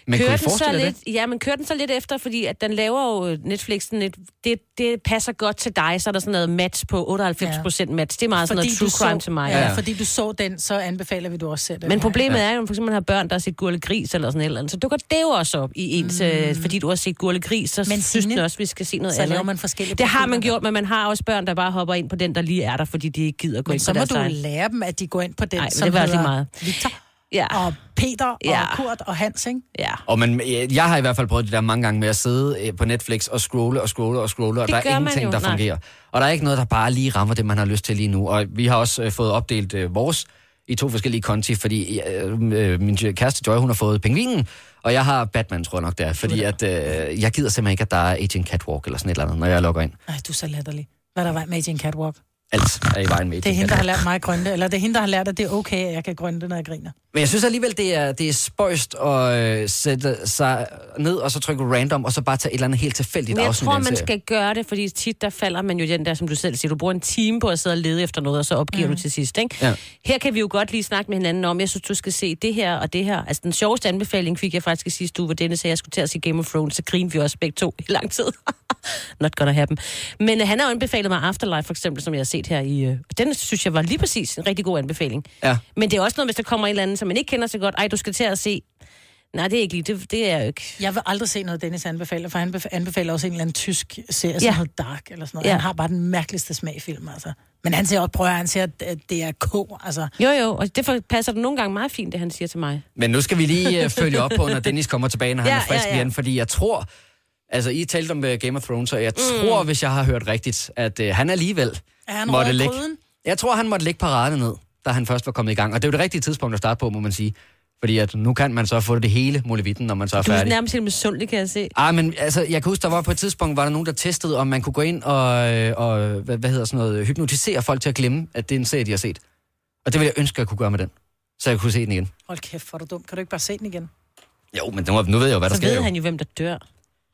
Men kører kunne I den så lidt, det? ja, men kører den så lidt efter, fordi at den laver jo Netflix sådan et, det, det passer godt til dig, så er der sådan noget match på 98 procent match. Det er meget sådan noget true crime til mig. Ja, Ja. ja, fordi du så den, så anbefaler vi, du også den. Men problemet er jo, for eksempel, man har børn, der har set Gurle Gris eller sådan eller andet, så dukker det jo også op i ens, mm. fordi du har set Gurle Gris, så Men synes den også, vi skal se noget så andet. laver man forskellige Det har man gjort, men man har også børn, der bare hopper ind på den, der lige er der, fordi de ikke gider gå Men ind så på må deres du egen. lære dem, at de går ind på den, Ej, men som det var hedder meget. Victor Ja, og Peter og Ja. Kurt og Hans, ikke? ja. Og men, øh, jeg har i hvert fald prøvet det der mange gange med at sidde øh, på Netflix og scrolle og scrolle og scrolle, og Det der er man ingenting, jo, der nej. fungerer. Og der er ikke noget, der bare lige rammer det, man har lyst til lige nu. Og vi har også øh, fået opdelt øh, vores i to forskellige konti, fordi øh, øh, min kæreste Joy, hun har fået Pingvinen, og jeg har Batman, tror jeg nok, der. Fordi at, øh, jeg gider simpelthen ikke, at der er Agent Catwalk eller sådan et eller andet, når jeg logger ind. Ej, du er så latterlig. Hvad er der vej med i en catwalk? Alt er i vejen med Det er hende, der har lært mig at grønne, eller det er hende, der har lært, at det er okay, at jeg kan grønne når jeg griner. Men jeg synes alligevel, det er, det er spøjst at øh, sætte sig ned og så trykke random, og så bare tage et eller andet helt tilfældigt Men jeg afsnit tror, af en man serie. skal gøre det, fordi tit der falder man jo den der, som du selv siger, du bruger en time på at sidde og lede efter noget, og så opgiver mm. du til sidst, ikke? Ja. Her kan vi jo godt lige snakke med hinanden om, jeg synes, du skal se det her og det her. Altså, den sjoveste anbefaling fik jeg faktisk i sidste uge, hvor Dennis sagde, at jeg skulle til at se Game of Thrones, så grinede vi også begge to i lang tid. Not gonna happen. Men øh, han har jo anbefalet mig Afterlife, for eksempel, som jeg har set her i... Øh, den synes jeg var lige præcis en rigtig god anbefaling. Ja. Men det er også noget, hvis der kommer en eller anden, som man ikke kender så godt. Ej, du skal til at se... Nej, det er ikke lige. Det, det er jo ikke... Jeg vil aldrig se noget, Dennis anbefaler, for han bef- anbefaler også en eller anden tysk serie, Ja. som hedder Dark, eller sådan noget. Ja. Han har bare den mærkeligste smag i film, altså. Men han siger også, prøv at høre, han siger, at at det er K, altså. Jo, jo, og det passer det nogle gange meget fint, det han siger til mig. Men nu skal vi lige uh, følge op på, når Dennis kommer tilbage, når han Ja, er frisk ja, ja. igen, fordi jeg tror... Altså, I talte om uh, Game of Thrones, og jeg mm. tror, hvis jeg har hørt rigtigt, at uh, han alligevel Er han måtte gryden? Jeg tror, han måtte lægge paraderne ned, da han først var kommet i gang. Og det er jo det rigtige tidspunkt at starte på, må man sige. Fordi at nu kan man så få det hele molevitten, når man så er Du er færdig. nærmest helt misundelig, kan jeg se. Ah, men altså, jeg kan huske, der var på et tidspunkt, var der nogen, der testede, om man kunne gå ind og, øh, og hvad, hvad hedder sådan noget, hypnotisere folk til at glemme, at det er en serie, de har set. Og det ville jeg ønske, at jeg kunne gøre med den. Så jeg kunne se den igen. Hold kæft, hvor er du dum. Kan du ikke bare se den igen? Jo, men nu, nu ved jeg jo, hvad der Så sker. ved jo. han jo, hvem der dør.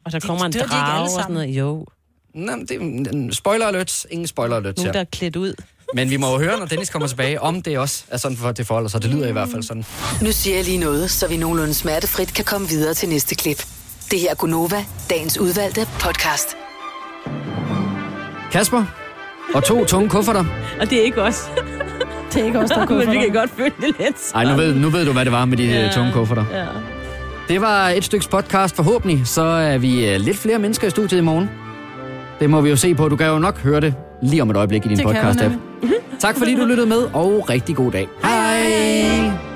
Og der De- kommer en de ikke alle drage og sådan noget. Jo, Nå, men det er en spoiler alert. Ingen spoiler alert nogen, der er klædt ud. Men vi må jo høre, når Dennis kommer tilbage, om det også er sådan, for det forholder sig. Det lyder i hvert fald sådan. Nu siger jeg lige noget, så vi nogenlunde smertefrit kan komme videre til næste klip. Det her er Gunova, dagens udvalgte podcast. Kasper og to tunge kufferter. Og det er ikke os. Det er ikke også, der Men vi kan godt føle det lidt. Ej, nu ved, nu ved du, hvad det var med de Ja. ja. tunge kufferter. Ja. Det var et stykke podcast. Forhåbentlig så er vi øh, lidt flere mennesker i studiet i morgen. Det må vi jo se på. Du kan jo nok høre det lige om et øjeblik i din podcast-app. Tak fordi du lyttede med, og rigtig god dag. Hej!